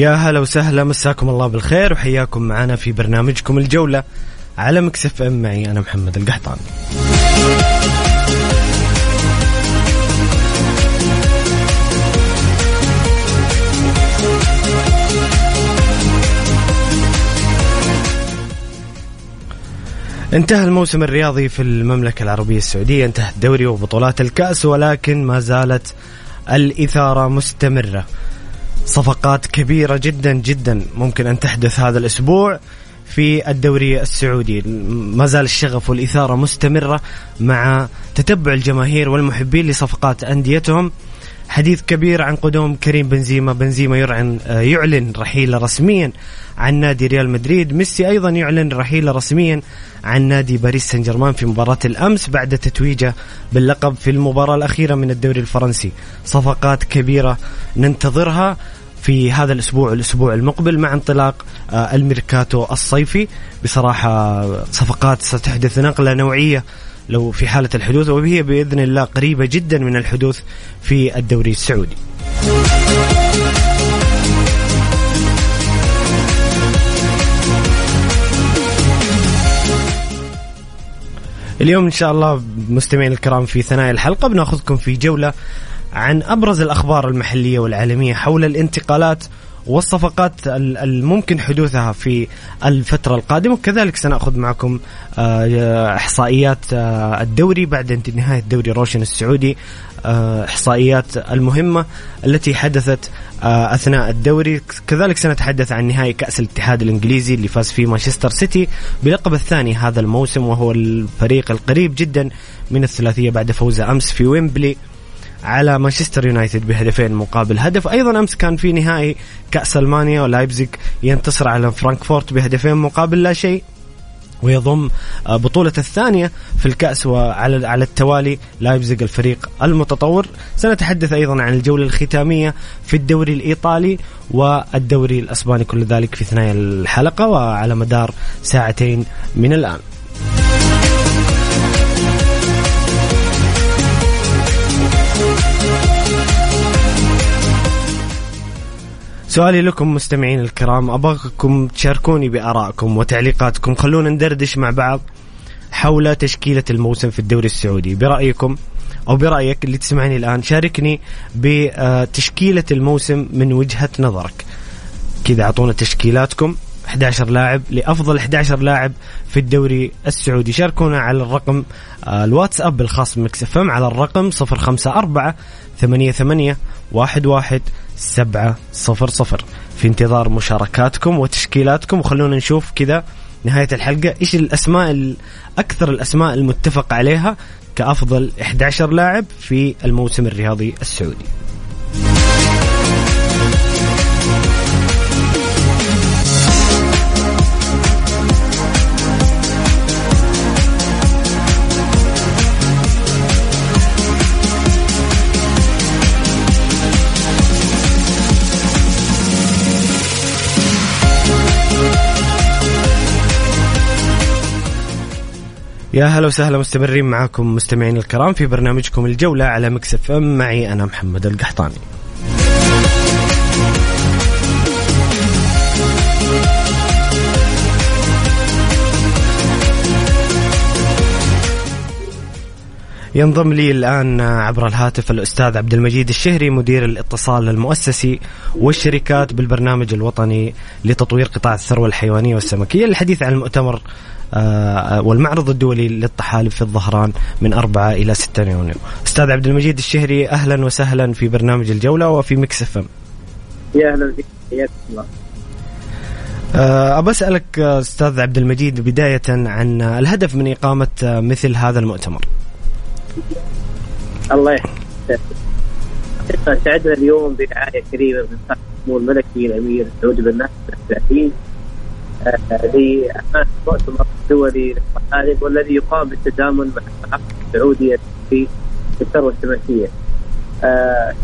يا هلا وسهلا مساكم الله بالخير وحياكم معنا في برنامجكم الجولة على مكسف ام. معي أنا محمد القحطاني. انتهى الموسم الرياضي في المملكة العربية السعودية انتهى الدوري وبطولات الكأس ولكن ما زالت الإثارة مستمرة. صفقات كبيرة جدا جدا ممكن أن تحدث هذا الأسبوع في الدوري السعودي. ما زال الشغف والإثارة مستمرة مع تتبع الجماهير والمحبين لصفقات أنديتهم. حديث كبير عن قدوم كريم بنزيما. بنزيما يعلن رحيله رسميا عن نادي ريال مدريد. ميسي أيضا يعلن رحيله رسميا عن نادي باريس سان جيرمان في مباراة الأمس بعد تتويجه باللقب في المباراة الأخيرة من الدوري الفرنسي. صفقات كبيرة ننتظرها. في هذا الأسبوع الأسبوع المقبل مع انطلاق آه، الميركاتو الصيفي بصراحة صفقات ستحدث نقلة نوعية لو في حالة الحدوث وهي بإذن الله قريبة جدا من الحدوث في الدوري السعودي. اليوم إن شاء الله مستمعين الكرام في ثنايا الحلقة بناخذكم في جولة عن أبرز الأخبار المحلية والعالمية حول الانتقالات والصفقات الممكن حدوثها في الفترة القادمة. وكذلك سنأخذ معكم آه، إحصائيات آه، الدوري بعد نهاية الدوري روشن السعودي آه، إحصائيات المهمة التي حدثت أثناء الدوري. كذلك سنتحدث عن نهائي كأس الاتحاد الإنجليزي اللي فاز فيه مانشستر سيتي بلقب الثاني هذا الموسم وهو الفريق القريب جدا من الثلاثية بعد فوزه أمس في ويمبلي. على مانشستر يونايتد بهدفين مقابل هدف. أيضا أمس كان في نهائي كأس ألمانيا ولايبزيج ينتصر على فرانكفورت بهدفين مقابل لا شيء ويضم آه، بطولة الثانية في الكأس وعلى على التوالي لايبزيج الفريق المتطور. سنتحدث أيضا عن الجولة الختامية في الدوري الإيطالي والدوري الأسباني كل ذلك في ثنايا الحلقة وعلى مدار ساعتين من الآن. سؤالي لكم مستمعين الكرام أبغاكم تشاركوني بآرائكم وتعليقاتكم. خلونا ندردش مع بعض حول تشكيلة الموسم في الدوري السعودي. برأيكم أو برأيك اللي تسمعني الآن شاركني بتشكيلة الموسم من وجهة نظرك. كذا أعطونا تشكيلاتكم. 11 لاعب لأفضل 11 لاعب في الدوري السعودي. شاركونا على الرقم آه، الواتساب الخاص بمكس على الرقم 054 88 11 سبعة صفر صفر. في انتظار مشاركاتكم وتشكيلاتكم وخلونا نشوف كذا نهاية الحلقة إيش الأسماء أكثر الأسماء المتفق عليها كأفضل 11 لاعب في الموسم الرياضي السعودي. يا هلا وسهلا مستمرين معاكم مستمعين الكرام في برنامجكم الجولة على مكسف ام. معي أنا محمد القحطاني. ينضم لي الآن عبر الهاتف الأستاذ عبد المجيد الشهري مدير الاتصال المؤسسي والشركات بالبرنامج الوطني لتطوير قطاع الثروة الحيوانية والسمكية. للحديث عن المؤتمر آه، والمعرض الدولي للطحالب في الظهران من 4 إلى 6 يونيو. أستاذ عبد المجيد الشهري أهلا وسهلا في برنامج الجولة وفي Mix F يا أهلا بك حياك الله. آه، أبى أسألك أستاذ عبد المجيد بداية عن الهدف من إقامة مثل هذا المؤتمر. الله يحفظك سعدنا اليوم برعاية كريمة من صاحب السمو الملكي الأمير سعود بن نايف الثلاثين لأعمال المؤتمر الدولي للطحالب والذي يقام بالتزامن مع المحافظ السعودية في الثروة السمكية. آه،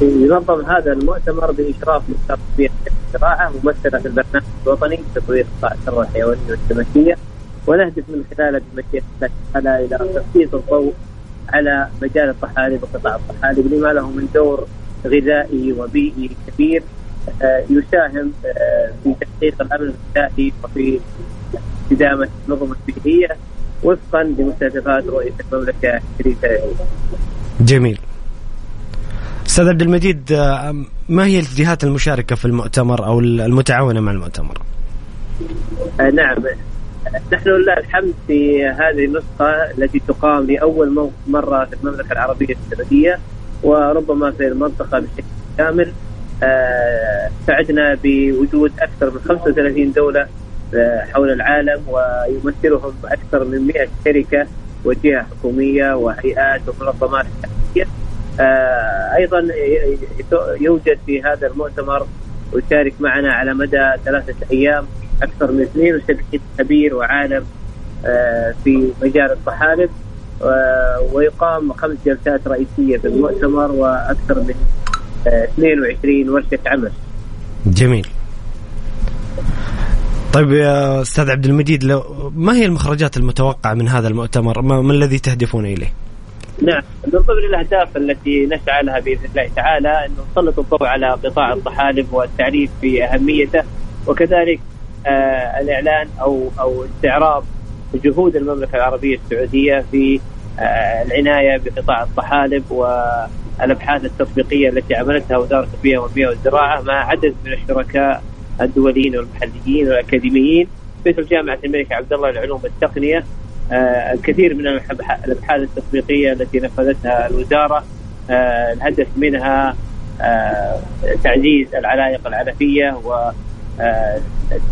ينظم هذا المؤتمر بإشراف وزارة الزراعة ممثلة في البرنامج الوطني لتطوير قطاع الثروة الحيوانية والسمكية ونهدف من خلاله بمشيئة الله تعالى إلى تسليط الضوء على مجال الطحالب وقطاع الطحالب لما له من دور غذائي وبيئي كبير آه، يساهم آه، في تحقيق الأمن الغذائي وفي استدامة النظم البيئية وفقا لمستهدفات رؤيه المملكة الشريفه جميل. أستاذ عبد المجيد آه، ما هي الجهات المشاركة في المؤتمر أو المتعاونة مع المؤتمر؟ نعم نحن لله الحمد في هذه النسخة التي تقام لأول مرة في المملكة العربية السعودية وربما في المنطقة بشكل كامل. آه، سعدنا بوجود أكثر من 35 دولة آه، حول العالم ويمثلهم أكثر من 100 شركة وجهة حكومية وهيئات ومنظمات حكومية. آه، أيضا يوجد في هذا المؤتمر ويشارك معنا على مدى ثلاثة أيام أكثر من 72 خبير وعالم في مجال الطحالب ويقام خمس جلسات رئيسية في المؤتمر وأكثر من 22 ورشة عمل جميل طيب يا أستاذ عبد المجيد لو ما هي المخرجات المتوقعة من هذا المؤتمر؟ ما, ما الذي تهدفون إليه؟ نعم من ضمن الأهداف التي نسعى لها بإذن الله تعالى انه نسلط الضوء على قطاع الطحالب والتعريف باهميته وكذلك آه الإعلان أو أو استعراض جهود المملكة العربية السعودية في آه العناية بقطاع الطحالب و الابحاث التطبيقية التي عملتها وزارة البيئة والبيئه والزراعة مع عدد من الشركاء الدوليين والمحليين والأكاديميين مثل جامعة الملك عبد الله للعلوم والتقنية. آه الكثير من الأبحاث التطبيقية التي نفذتها الوزارة آه الهدف منها آه تعزيز العلائق العلفية و آه،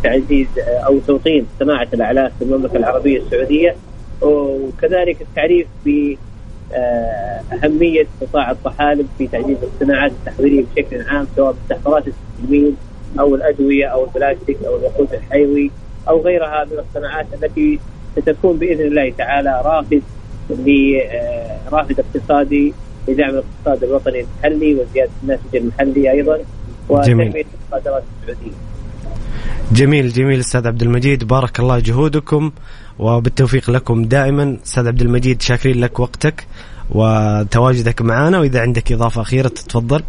تعزيز أو توطين صناعه الأعلاف في المملكة العربية السعودية وكذلك التعريف ب آه، أهمية قطاع الطحالب في تعزيز الصناعات التحضيرية بشكل عام سواء مستحضرات التجميل أو الأدوية أو البلاستيك أو الوقود الحيوي أو غيرها من الصناعات التي ستكون بإذن الله تعالى رافد لرافد آه، اقتصادي لدعم الاقتصاد الوطني المحلي وزيادة الناتج المحلي أيضا وتنمية الصادرات السعودية. جميل جميل أستاذ عبد المجيد بارك الله جهودكم وبالتوفيق لكم دائما أستاذ عبد المجيد شاكرين لك وقتك وتواجدك معنا وإذا عندك إضافة أخيرة تتفضل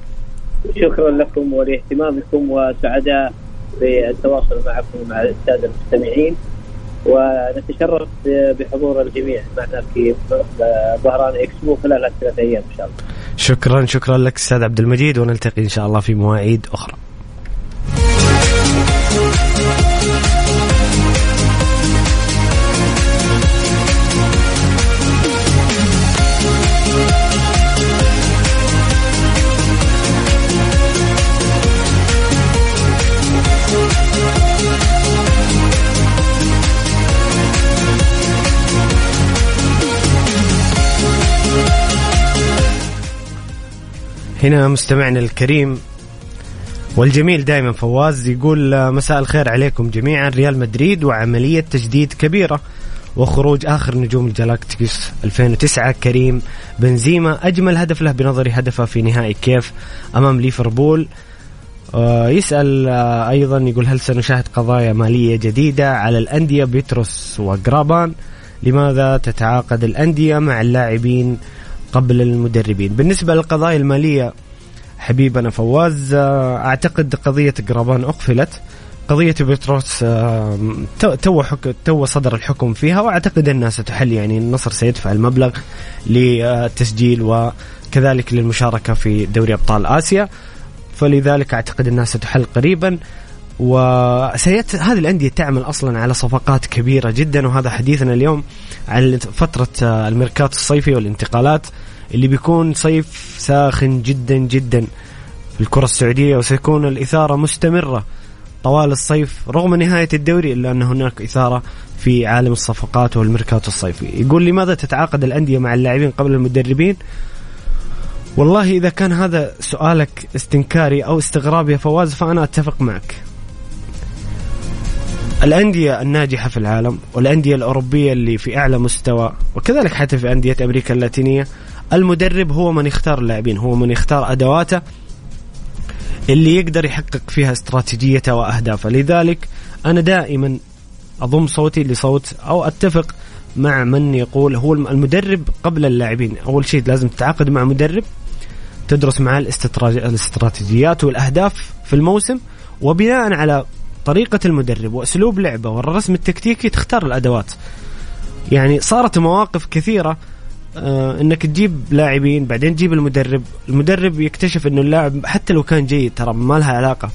شكرا لكم ولاهتمامكم وسعداء بالتواصل معكم ومع الساده المستمعين ونتشرف بحضور الجميع معنا في ظهران إكسبو خلال الثلاث أيام إن شاء الله. شكرا شكرا لك أستاذ عبد المجيد ونلتقي إن شاء الله في مواعيد أخرى. هنا مستمعنا الكريم والجميل دائما فواز يقول آه، مساء الخير عليكم جميعا. ريال مدريد وعملية تجديد كبيرة وخروج آخر نجوم الجلاكتيكوس 2009 كريم بنزيما أجمل هدف له بنظري هدفه في نهائي كييف أمام ليفربول. آه، يسأل آه، أيضا يقول هل سنشاهد قضايا مالية جديدة على الأندية؟ بيتروس وجرابان لماذا تتعاقد الأندية مع اللاعبين قبل المدربين. بالنسبة للقضايا المالية حبيبنا فواز آه، أعتقد قضية قرابان أقفلت. قضية بتروس آه، تو تو صدر الحكم فيها وأعتقد أنها ستحل يعني النصر سيدفع المبلغ للتسجيل وكذلك للمشاركة في دوري أبطال آسيا. فلذلك أعتقد أنها ستحل قريبا. وسيت هذه الأندية تعمل أصلا على صفقات كبيرة جدا وهذا حديثنا اليوم عن فترة آه، الميركات الصيفي والانتقالات اللي بيكون صيف ساخن جدا جدا في الكرة السعودية وسيكون الإثارة مستمرة طوال الصيف رغم نهاية الدوري إلا أن هناك إثارة في عالم الصفقات والميركات الصيفي. يقول لماذا تتعاقد الأندية مع اللاعبين قبل المدربين؟ والله إذا كان هذا سؤالك استنكاري أو استغراب يا فواز فأنا أتفق معك. الأندية الناجحة في العالم والأندية الأوروبية اللي في أعلى مستوى وكذلك حتى في أندية أمريكا اللاتينية المدرب هو من يختار اللاعبين هو من يختار أدواته اللي يقدر يحقق فيها استراتيجيته وأهدافه. لذلك أنا دائما أضم صوتي لصوت أو أتفق مع من يقول هو المدرب قبل اللاعبين. أول شيء لازم تتعاقد مع مدرب تدرس معه الاستراتيجيات والأهداف في الموسم وبناء على طريقة المدرب وأسلوب لعبه والرسم التكتيكي تختار الأدوات. يعني صارت مواقف كثيرة آه إنك تجيب لاعبين بعدين تجيب المدرب. المدرب يكتشف إنه اللاعب حتى لو كان جيد ترى ما لها علاقة.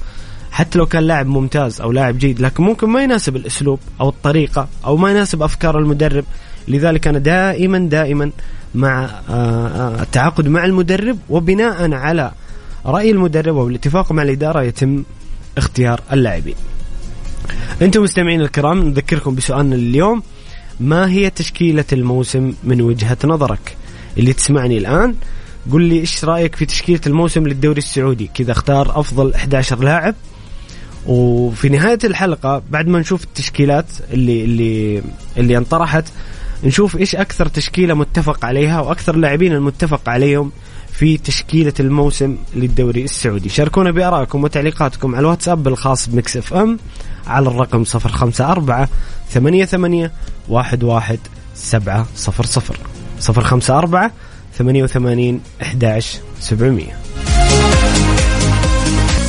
حتى لو كان لاعب ممتاز أو لاعب جيد لكن ممكن ما يناسب الأسلوب أو الطريقة أو ما يناسب أفكار المدرب. لذلك أنا دائما دائما مع آه، آه، التعاقد مع المدرب وبناء على رأي المدرب وبالاتفاق مع الإدارة يتم اختيار اللاعبين. أنتم مستمعين الكرام نذكركم بسؤالنا اليوم ما هي تشكيلة الموسم من وجهة نظرك؟ اللي تسمعني الآن قل لي إيش رأيك في تشكيلة الموسم للدوري السعودي؟ كذا أختار أفضل 11 لاعب. وفي نهاية الحلقة بعد ما نشوف التشكيلات اللي اللي اللي انطرحت نشوف إيش أكثر تشكيلة متفق عليها وأكثر لاعبين المتفق عليهم. في تشكيلة الموسم للدوري السعودي. شاركونا بآرائكم وتعليقاتكم على الواتساب الخاص ب Mix FM على الرقم 054 ثمانية ثمانية واحد واحد سبعة صفر صفر. صفر خمسة أربعة ثمانية وثمانين أحداش سبعمية.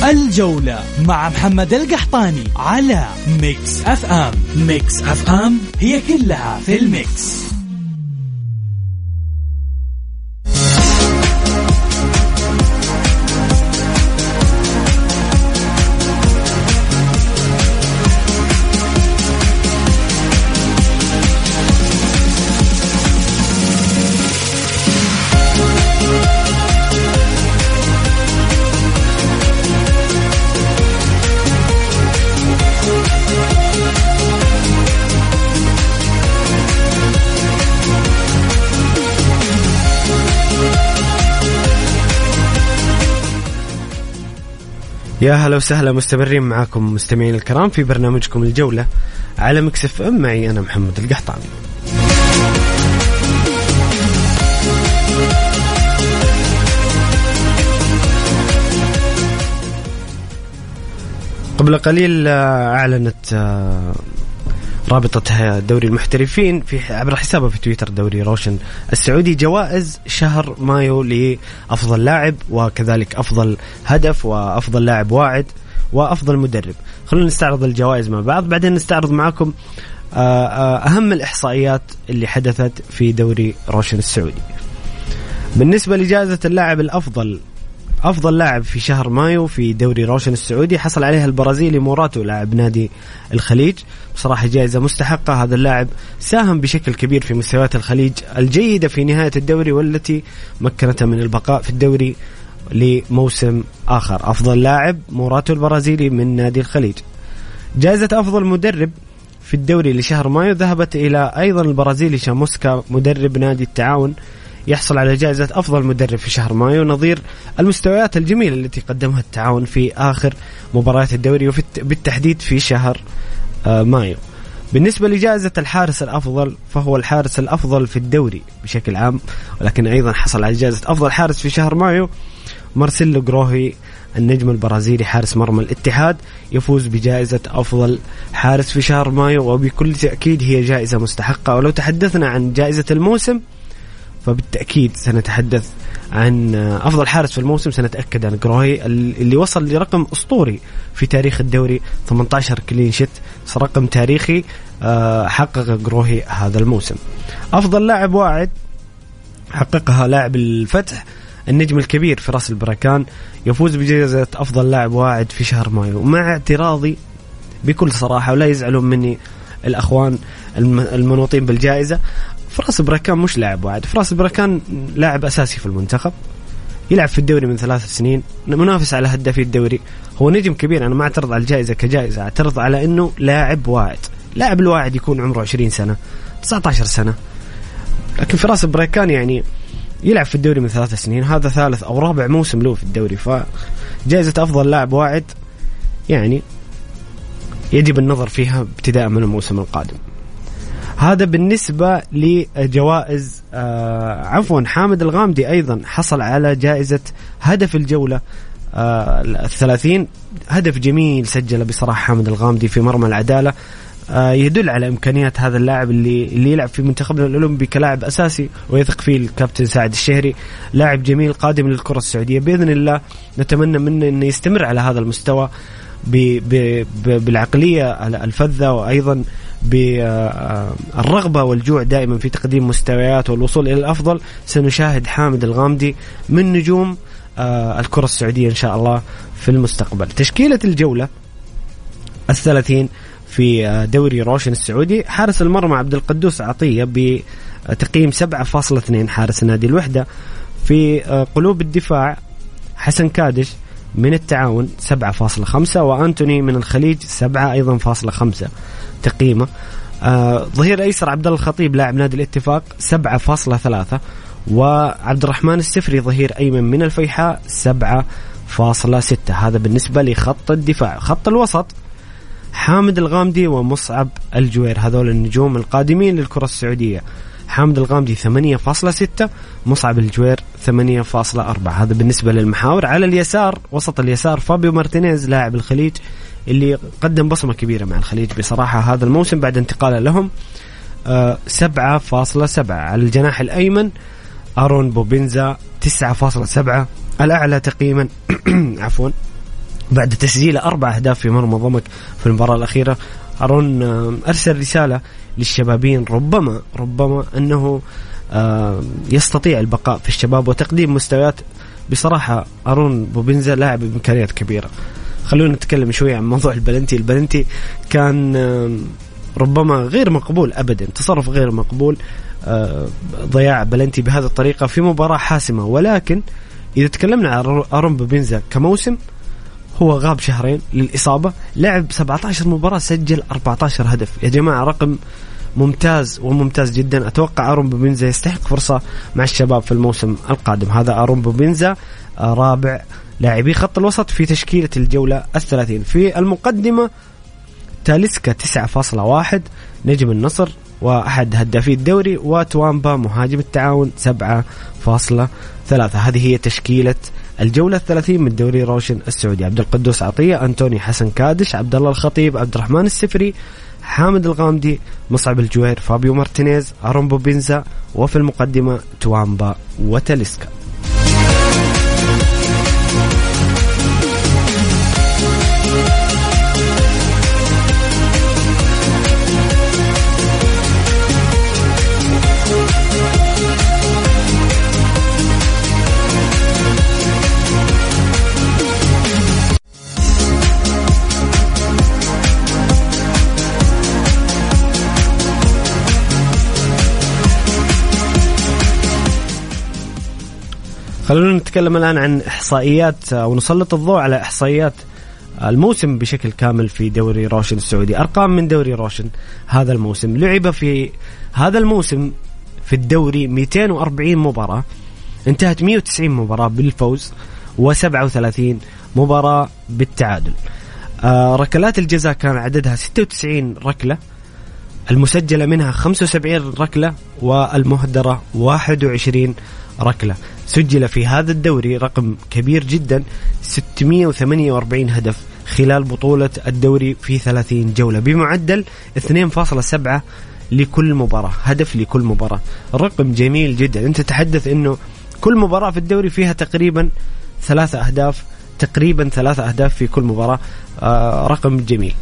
الجولة مع محمد القحطاني على Mix FM. Mix FM هي كلها في ال mix. يا هلا وسهلا مستمرين معاكم مستمعين الكرام في برنامجكم الجولة على Mix FM. معي أنا محمد القحطاني. قبل قليل آه، أعلنت آه، رابطة دوري المحترفين في عبر حسابه في تويتر دوري روشن السعودي جوائز شهر مايو لأفضل لاعب وكذلك أفضل هدف وأفضل لاعب واعد وأفضل مدرب. خلونا نستعرض الجوائز مع بعض بعدين نستعرض معكم آه، آه، أهم الإحصائيات اللي حدثت في دوري روشن السعودي. بالنسبة لجائزة اللاعب الأفضل أفضل لاعب في شهر مايو في دوري روشن السعودي. حصل عليها البرازيلي موراتو لاعب نادي الخليج. بصراحة جائزة مستحقة. هذا اللاعب ساهم بشكل كبير في مستويات الخليج الجيدة في نهاية الدوري والتي مكنته من البقاء في الدوري لموسم آخر. أفضل لاعب موراتو البرازيلي من نادي الخليج. جائزة أفضل مدرب في الدوري لشهر مايو ذهبت إلى أيضا البرازيلي شاموسكا مدرب نادي التعاون يحصل على جائزة أفضل مدرب في شهر مايو نظير المستويات الجميلة التي قدمها التعاون في آخر مباريات الدوري وبالتحديد في شهر آه، مايو. بالنسبة لجائزة الحارس الأفضل فهو الحارس الأفضل في الدوري بشكل عام ولكن أيضا حصل على جائزة أفضل حارس في شهر مايو مارسيلو جروهي النجم البرازيلي حارس مرمى الاتحاد يفوز بجائزة أفضل حارس في شهر مايو وبكل تأكيد هي جائزة مستحقة. ولو تحدثنا عن جائزة الموسم فبالتأكيد سنتحدث عن أفضل حارس في الموسم سنتأكد عن جروهي اللي وصل لرقم أسطوري في تاريخ الدوري 18 كلين شيت رقم تاريخي آه، حقق جروهي هذا الموسم. أفضل لاعب واعد حققها لاعب الفتح النجم الكبير فراس البركان يفوز بجائزة أفضل لاعب واعد في شهر مايو. مع اعتراضي بكل صراحة ولا يزعلون مني الأخوان المنوطين بالجائزة فراس بركان مش لاعب واعد فراس بركان لاعب أساسي في المنتخب. يلعب في الدوري من ثلاث سنين. منافس على هدافي الدوري. هو نجم كبير. أنا ما أعترض على الجائزة كجائزة. أعترض على أنه لاعب واعد. لاعب الواعد يكون عمره 20 سنة. 19 سنة. لكن فراس بركان يعني يلعب في الدوري من ثلاث سنين. هذا ثالث أو رابع موسم له في الدوري. فجائزة أفضل لاعب واعد يعني يجب النظر فيها ابتداء من الموسم القادم. هذا بالنسبة لجوائز آه عفوا حامد الغامدي أيضا حصل على جائزة هدف الجولة آه الثلاثين. هدف جميل سجله بصراحة حامد الغامدي في مرمى العدالة آه، يدل على إمكانيات هذا اللاعب اللي اللي يلعب في منتخبنا الأولمبي كلاعب أساسي ويثق فيه الكابتن سعد الشهري. لاعب جميل قادم للكرة السعودية. بإذن الله نتمنى منه إنه يستمر على هذا المستوى ب ب ب بالعقلية الفذة وأيضا بالرغبة والجوع دائما في تقديم مستويات والوصول إلى الأفضل سنشاهد حامد الغامدي من نجوم آه، الكرة السعودية إن شاء الله في المستقبل. تشكيلة الجولة الثلاثين في آه، دوري روشن السعودي حارس المرمى عبد القدوس عطية بتقييم 7.2 حارس نادي الوحدة. في آه، قلوب الدفاع حسن كادش من التعاون 7.5 وأنتوني من الخليج 7 أيضا فاصلة 5 تقييمه. آه ظهير ايسر عبد الله الخطيب لاعب نادي الاتفاق 7.3 وعبد الرحمن السفري ظهير أيمن من الفيحاء 7.6 هذا بالنسبة لخط الدفاع. خط الوسط حامد الغامدي ومصعب الجوير. هذول النجوم القادمين للكرة السعودية. حامد الغامدي 8.6 مصعب الجوير 8.4 هذا بالنسبة للمحاور. على اليسار وسط اليسار فابيو مارتينيز لاعب الخليج اللي قدم بصمة كبيرة مع الخليج بصراحة هذا الموسم بعد انتقاله لهم. 7.7 آه، على الجناح الأيمن. أرون بوبينزا 9.7 الأعلى تقييما عفوا بعد تسجيل أربع أهداف في مرمى ضمك في المباراة الأخيرة. أرون أرسل رسالة للشبابين ربما ربما أنه يستطيع البقاء في الشباب وتقديم مستويات. بصراحة أرون بوبنزا لاعب بإمكانيات كبيرة. خلونا نتكلم شوي عن موضوع البلنتي. البلنتي كان ربما غير مقبول أبدا تصرف غير مقبول ضياع بلنتي بهذه الطريقة في مباراة حاسمة. ولكن إذا تكلمنا عن أرون بوبنزا كموسم هو غاب شهرين للإصابة لعب 17 مباراة سجل 14 هدف. يا جماعة رقم ممتاز وممتاز جدا. أتوقع أرون بوبينزا يستحق فرصة مع الشباب في الموسم القادم. هذا أرون بوبينزا آه، رابع لاعبي خط الوسط في تشكيلة الجولة الثلاثين. في المقدمة تاليسكا 9.1 نجم النصر وأحد هدافي الدوري وتوامبا مهاجم التعاون 7.3 هذه هي تشكيلة الجولة الثلاثين من دوري روشن السعودي. عبد القدوس عطية أنتوني حسن كادش عبد الله الخطيب عبد الرحمن السفري حامد الغامدي مصعب الجوير فابيو مارتينيز أرون بوبينزا وفي المقدمة توامبا وتاليسكا. خلونا نتكلم الآن عن إحصائيات أو نسلط الضوء على إحصائيات الموسم بشكل كامل في دوري روشن السعودي. أرقام من دوري روشن هذا الموسم. لعب في هذا الموسم في الدوري 240 مباراة. انتهت 190 مباراة بالفوز و37 مباراة بالتعادل. آه ركلات الجزاء كان عددها 96 ركلة. المسجلة منها 75 ركلة والمهدرة 21 ركلة. سجل في هذا الدوري رقم كبير جدا 648 هدف خلال بطولة الدوري في 30 جولة. بمعدل 2.7 لكل مباراة هدف لكل مباراة. رقم جميل جدا. أنت تتحدث إنه كل مباراة في الدوري فيها تقريبا ثلاثة أهداف تقريبا ثلاثة أهداف في كل مباراة. آه رقم جميل.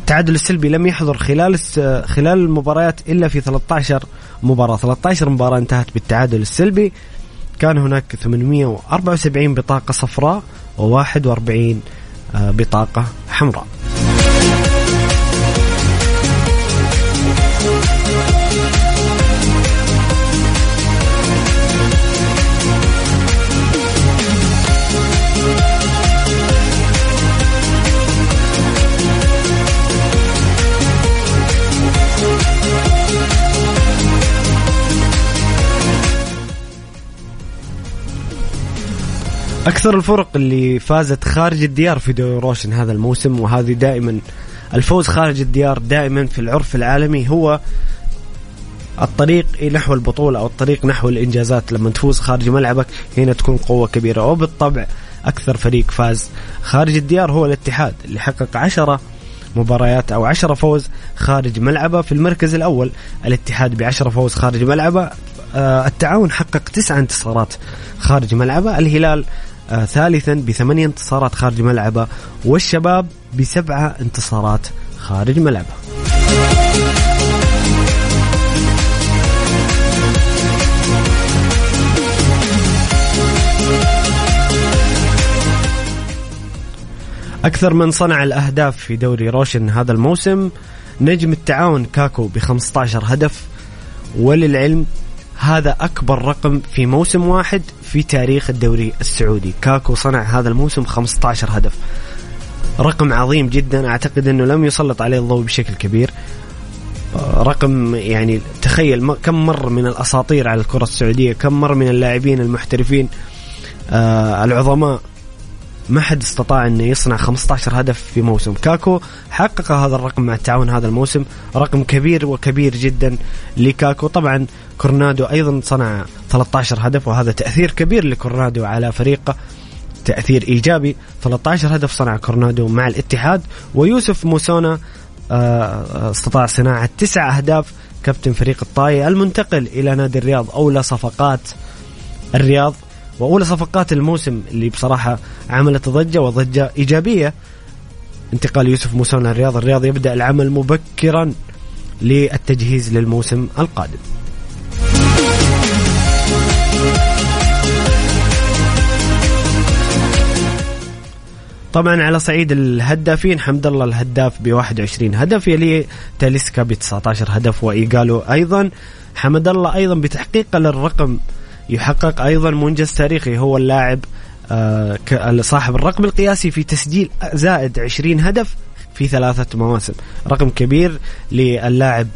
التعادل السلبي لم يحضر خلال خلال المباريات إلا في 13 مباراة. 13 مباراة انتهت بالتعادل السلبي. كان هناك 874 بطاقة صفراء و41 آه، بطاقة حمراء. أكثر الفرق اللي فازت خارج الديار في دوري روشن هذا الموسم وهذه دائما الفوز خارج الديار دائما في العرف العالمي هو الطريق نحو البطولة أو الطريق نحو الإنجازات. لما تفوز خارج ملعبك هنا تكون قوة كبيرة. وبالطبع أكثر فريق فاز خارج الديار هو الاتحاد اللي حقق عشرة مباريات أو عشرة فوز خارج ملعبه. في المركز الأول الاتحاد بعشرة فوز خارج ملعبه آه التعاون حقق تسعة انتصارات خارج ملعبه. الهلال ثالثا بثمانية انتصارات خارج ملعبه والشباب بسبعة انتصارات خارج ملعبه. أكثر من صنع الأهداف في دوري روشن هذا الموسم نجم التعاون كاكو ب 15 هدف وللعلم هذا أكبر رقم في موسم واحد في تاريخ الدوري السعودي. كاكو صنع هذا الموسم 15 هدف. رقم عظيم جدا. أعتقد أنه لم يسلط عليه الضوء بشكل كبير. رقم يعني تخيل كم مر من الأساطير على الكرة السعودية كم مر من اللاعبين المحترفين آه العظماء. ما حد استطاع إنه يصنع 15 هدف في موسم. كاكو حقق هذا الرقم مع التعاون هذا الموسم. رقم كبير وكبير جدا لكاكو. طبعا كورنادو أيضا صنع 13 هدف وهذا تأثير كبير لكورنادو على فريقه تأثير إيجابي. 13 هدف صنع كورنادو مع الاتحاد ويوسف موسونا آه، استطاع صناعة تسع أهداف. كابتن فريق الطاي المنتقل إلى نادي الرياض اولى صفقات الرياض. وأولى صفقات الموسم اللي بصراحة عملت ضجة وضجة إيجابية. انتقال يوسف موسونا الرياض الرياض يبدأ العمل مبكرا للتجهيز للموسم القادم. طبعا على صعيد الهدافين حمد الله الهداف ب 21 هدف يلي تاليسكا ب 19 هدف وايجالو أيضا حمد الله أيضا بتحقيقه للرقم يحقق أيضا منجز تاريخي. هو اللاعب آه، صاحب الرقم القياسي في تسجيل زائد 20 هدف في ثلاثة مواسم. رقم كبير للاعب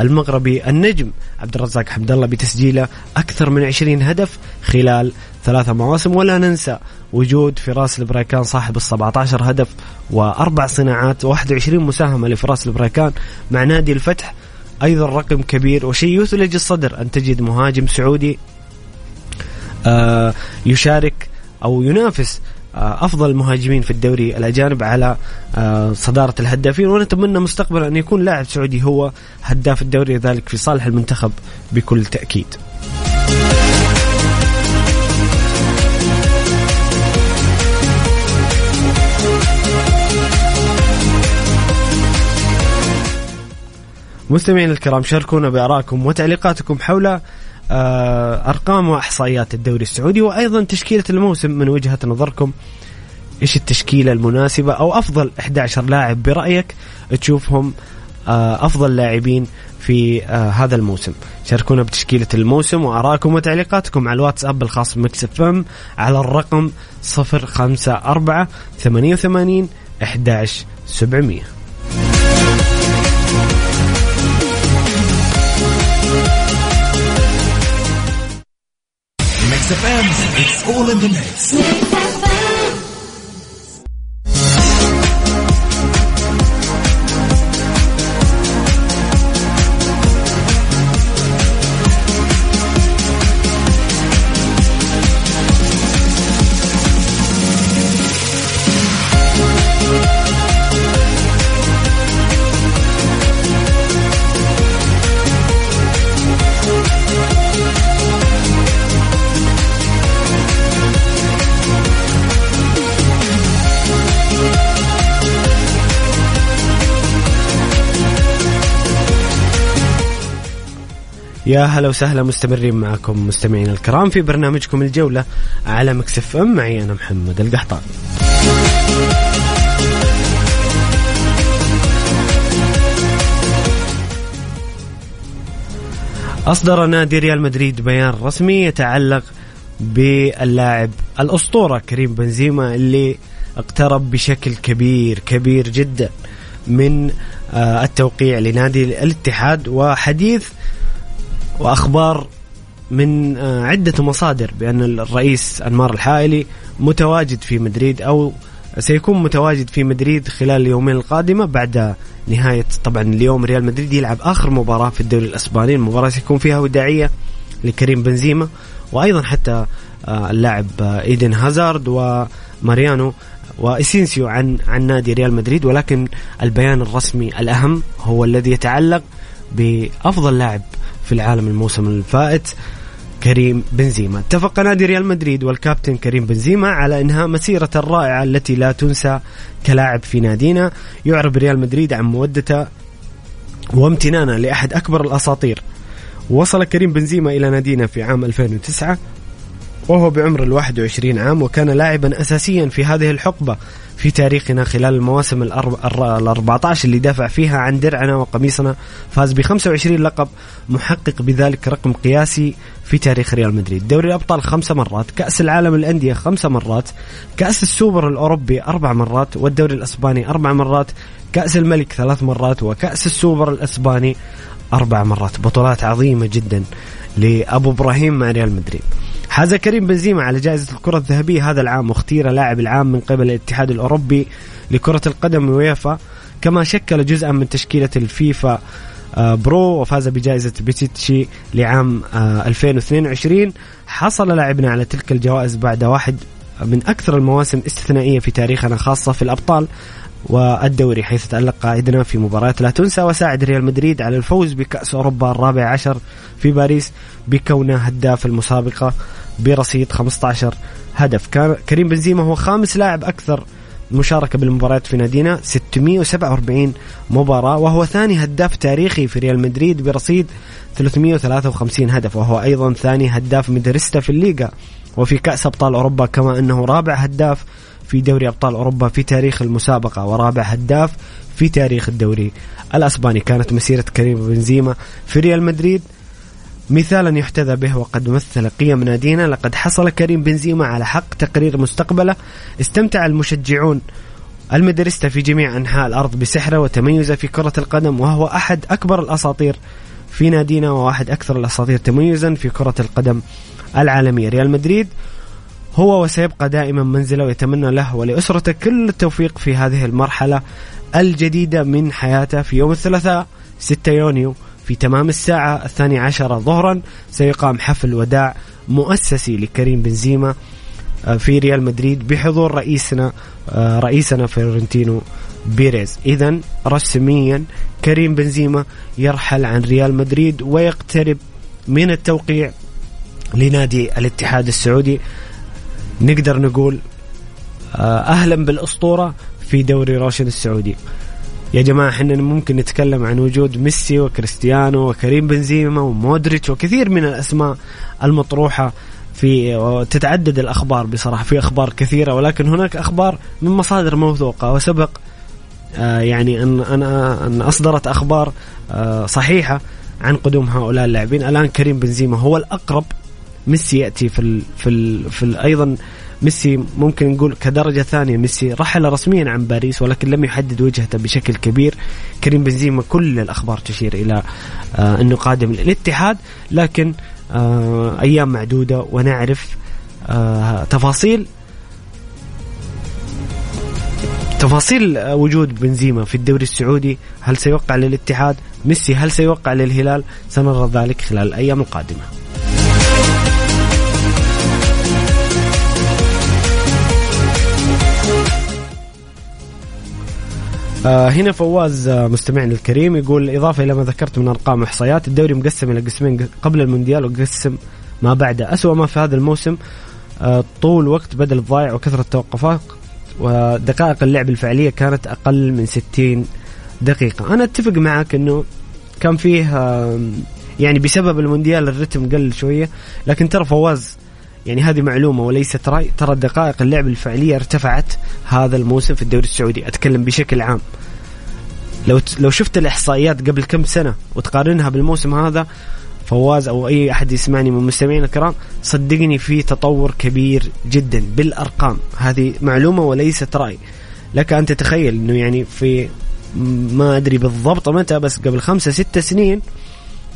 المغربي النجم عبد الرزاق حمد الله بتسجيله أكثر من 20 هدف خلال ثلاثة مواسم. ولا ننسى وجود فراس البريكان صاحب ال 17 هدف وأربع صناعات 21 مساهمة لفراس البريكان مع نادي الفتح. أيضا رقم كبير وشيء يثلج الصدر أن تجد مهاجم سعودي يشارك أو ينافس آه، أفضل المهاجمين في الدوري الأجانب على آه، صدارة الهدافين ونتمنى مستقبلا أن يكون لاعب سعودي هو هداف الدوري ذلك في صالح المنتخب بكل تأكيد. مستمعينا الكرام شاركونا بارائكم وتعليقاتكم حول آه، أرقام وإحصائيات الدوري السعودي وأيضا تشكيلة الموسم من وجهة نظركم. إيش التشكيلة المناسبة أو أفضل 11 لاعب برأيك تشوفهم آه، أفضل لاعبين في آه، هذا الموسم؟ شاركونا بتشكيلة الموسم وآراءكم وتعليقاتكم على الواتساب الخاص بمكس إف إم على الرقم 054 88 11700 Mix FM, it's all in the mix. يا هلا وسهلا مستمرين معكم مستمعينا الكرام في برنامجكم الجولة على Mix FM. معي أنا محمد القحطان. أصدر نادي ريال مدريد بيان رسمي يتعلق باللاعب الأسطورة كريم بنزيما اللي اقترب بشكل كبير كبير جدا من آه، التوقيع لنادي الاتحاد وحديث وأخبار من آه، عدة مصادر بأن الرئيس أنمار الحائلي متواجد في مدريد أو سيكون متواجد في مدريد خلال اليومين القادمة بعد نهاية طبعا اليوم ريال مدريد يلعب آخر مباراة في الدوري الأسباني المباراة سيكون فيها وداعية لكريم بنزيما وأيضا حتى آه، اللاعب إيدن هازارد وماريانو وإسينسيو عن عن نادي ريال مدريد ولكن البيان الرسمي الأهم هو الذي يتعلق بأفضل لاعب في العالم الموسم الفائت كريم بنزيما. اتفق نادي ريال مدريد والكابتن كريم بنزيما على انهاء مسيرة الرائعة التي لا تنسى كلاعب في نادينا. يعرب ريال مدريد عن مودته وامتنانه لأحد أكبر الأساطير. وصل كريم بنزيما إلى نادينا في عام 2009 وهو بعمر ال 21 عام وكان لاعبا اساسيا في هذه الحقبة في تاريخنا خلال المواسم ال 14 اللي دافع فيها عن درعنا وقميصنا. فاز ب 25 لقب محقق بذلك رقم قياسي في تاريخ ريال مدريد. دوري الأبطال خمس مرات كأس العالم الأندية خمس مرات كأس السوبر الأوروبي أربع مرات والدوري الأسباني أربع مرات كأس الملك ثلاث مرات وكأس السوبر الأسباني أربع مرات. بطولات عظيمة جدا لأبو إبراهيم مع ريال مدريد. حاز كريم بنزيما على جائزة الكرة الذهبية. هذا العام واختير لاعب العام من قبل الاتحاد الأوروبي لكرة القدم ويفا. كما شكل جزءا من تشكيلة الفيفا آه، برو وفاز بجائزة بيتشيتشي لعام 2022 آه، حصل لاعبنا على تلك الجوائز بعد واحد من أكثر المواسم استثنائية في تاريخنا خاصة في الأبطال. والدوري حيث تألق قائدنا في مباريات لا تنسى وساعد ريال مدريد على الفوز بكأس أوروبا الرابع عشر في باريس بكونه هداف المسابقة برصيد 15 هدف. كان كريم بنزيما هو خامس لاعب أكثر مشاركة بالمباريات في نادينا 647 مباراة وهو ثاني هداف تاريخي في ريال مدريد برصيد 353 هدف وهو أيضا ثاني هداف مدرستا في الليغا. وفي كأس أبطال أوروبا كما أنه رابع هداف في دوري أبطال أوروبا في تاريخ المسابقة ورابع هداف في تاريخ الدوري الأسباني. كانت مسيرة كريم بنزيما في ريال مدريد مثالا يحتذى به وقد مثل قيم نادينا. لقد حصل كريم بنزيما على حق تقرير مستقبله. استمتع المشجعون المدرستا في جميع أنحاء الأرض بسحره وتميزه في كرة القدم وهو أحد أكبر الأساطير في نادينا وواحد أكثر الأساطير تميزا في كرة القدم العالمية. ريال مدريد هو وسيبقى دائما منزله ويتمنى له ولأسرته كل التوفيق في هذه المرحلة الجديدة من حياته في يوم الثلاثاء 6 يونيو في تمام الساعة الثانية عشرة ظهرا سيقام حفل وداع مؤسسي لكريم بنزيما آه، في ريال مدريد بحضور رئيسنا آه، رئيسنا فلورنتينو بيريز. إذا رسميا كريم بنزيما يرحل عن ريال مدريد ويقترب من التوقيع لنادي الاتحاد السعودي نقدر نقول آه، أهلا بالأسطورة في دوري روشن السعودي. يا جماعة إحنا ممكن نتكلم عن وجود ميسي وكريستيانو وكريم بنزيما ومودريتش وكثير من الأسماء المطروحة في تتعدد الأخبار بصراحة في أخبار كثيرة ولكن هناك أخبار من مصادر موثوقة. وسبق آه، يعني أن أنا أن أصدرت أخبار آه، صحيحة عن قدوم هؤلاء اللاعبين. الآن كريم بنزيما هو الأقرب ميسي يأتي في ال في ال في ال أيضا ميسي ممكن نقول كدرجة ثانية ميسي رحل رسميا عن باريس ولكن لم يحدد وجهته بشكل كبير. كريم بنزيما كل الأخبار تشير إلى آه أنه قادم للاتحاد لكن آه أيام معدودة ونعرف آه تفاصيل تفاصيل وجود بنزيما في الدوري السعودي. هل سيوقع للاتحاد؟ ميسي هل سيوقع للهلال؟ سنرى ذلك خلال الأيام القادمة. آه هنا فواز آه مستمعنا الكريم يقول إضافة إلى ما ذكرت من أرقام وإحصائيات الدوري مقسم إلى قسمين قبل المونديال وقسم ما بعده. أسوأ ما في هذا الموسم آه طول وقت بدل الضايع وكثرة التوقفات ودقائق اللعب الفعلية كانت أقل من 60 دقيقة. أنا أتفق معك أنه كان فيه يعني بسبب المونديال الرتم قل شوية لكن ترى فواز يعني هذه معلومة وليست رأي. ترى دقائق اللعب الفعلية ارتفعت هذا الموسم في الدوري السعودي. أتكلم بشكل عام. لو لو شفت الإحصائيات قبل كم سنة وتقارنها بالموسم هذا فواز أو أي أحد يسمعني من مستمعينا الكرام صدقني في تطور كبير جدا بالأرقام. هذه معلومة وليست رأي. لك أن تتخيل إنه يعني في ما أدري بالضبط متى بس قبل خمسة ستة سنين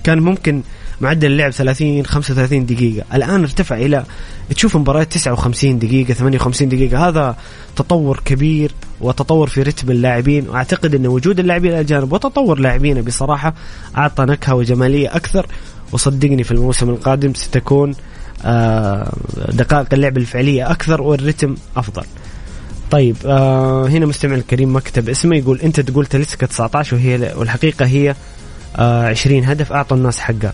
كان ممكن معدل اللعب 30 35 دقيقة. الآن ارتفع إلى تشوف مباريات 59 دقيقة 58 دقيقة. هذا تطور كبير وتطور في رتم اللاعبين وأعتقد أن وجود اللاعبين الأجانب وتطور لاعبين بصراحة أعطى نكهة وجمالية أكثر. وصدقني في الموسم القادم ستكون آه، دقائق اللعب الفعلية أكثر والرتم أفضل. طيب آه هنا مستمع الكريم مكتب اسمه يقول أنت تقول تلسكا 19 وهي والحقيقة هي آه 20 هدف أعطوا الناس حقها.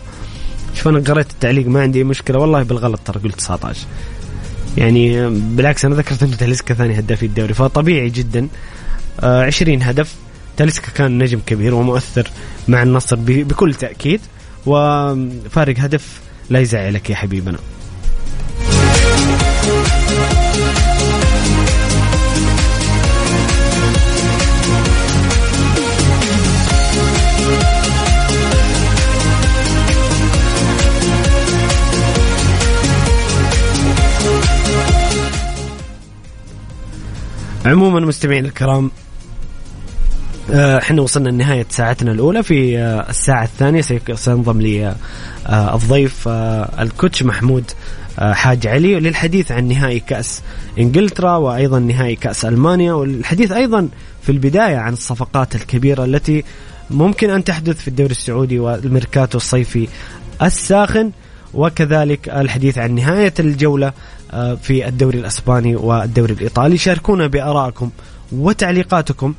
شوف أنا قريت التعليق ما عندي مشكلة. والله بالغلط ترى قلت 19 يعني بالعكس أنا ذكرت إنه تاليسكا ثاني هداف الدوري فطبيعي جدا. آه 20 هدف. تاليسكا كان نجم كبير ومؤثر مع النصر بكل تأكيد. وفارق هدف لا يزعلك يا حبيبنا. عموما مستمعينا الكرام آه، إحنا وصلنا لنهاية ساعتنا الأولى في آه، الساعة الثانية. سينضم لي آه، الضيف الكوتش محمود حاج علي. للحديث عن نهائي كأس إنجلترا وأيضا نهائي كأس ألمانيا والحديث أيضا في البداية عن الصفقات الكبيرة التي ممكن أن تحدث في الدوري السعودي والميركاتو الصيفي الساخن وكذلك الحديث عن نهاية الجولة في الدوري الأسباني والدوري الإيطالي. شاركونا بآرائكم وتعليقاتكم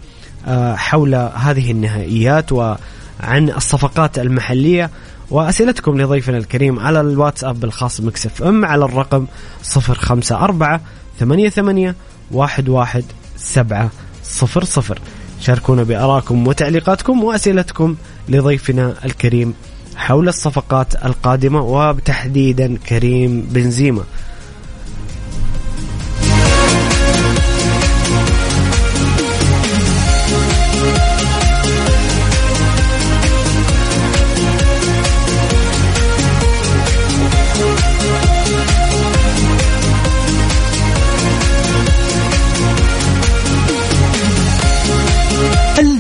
آه، حول هذه النهائيات وعن الصفقات المحلية وأسئلتكم لضيفنا الكريم على الواتساب الخاص مكسف أم على الرقم 054 88 11 700 شاركونا بآرائكم وتعليقاتكم وأسئلتكم لضيفنا الكريم حول الصفقات القادمة وتحديدا كريم بنزيما.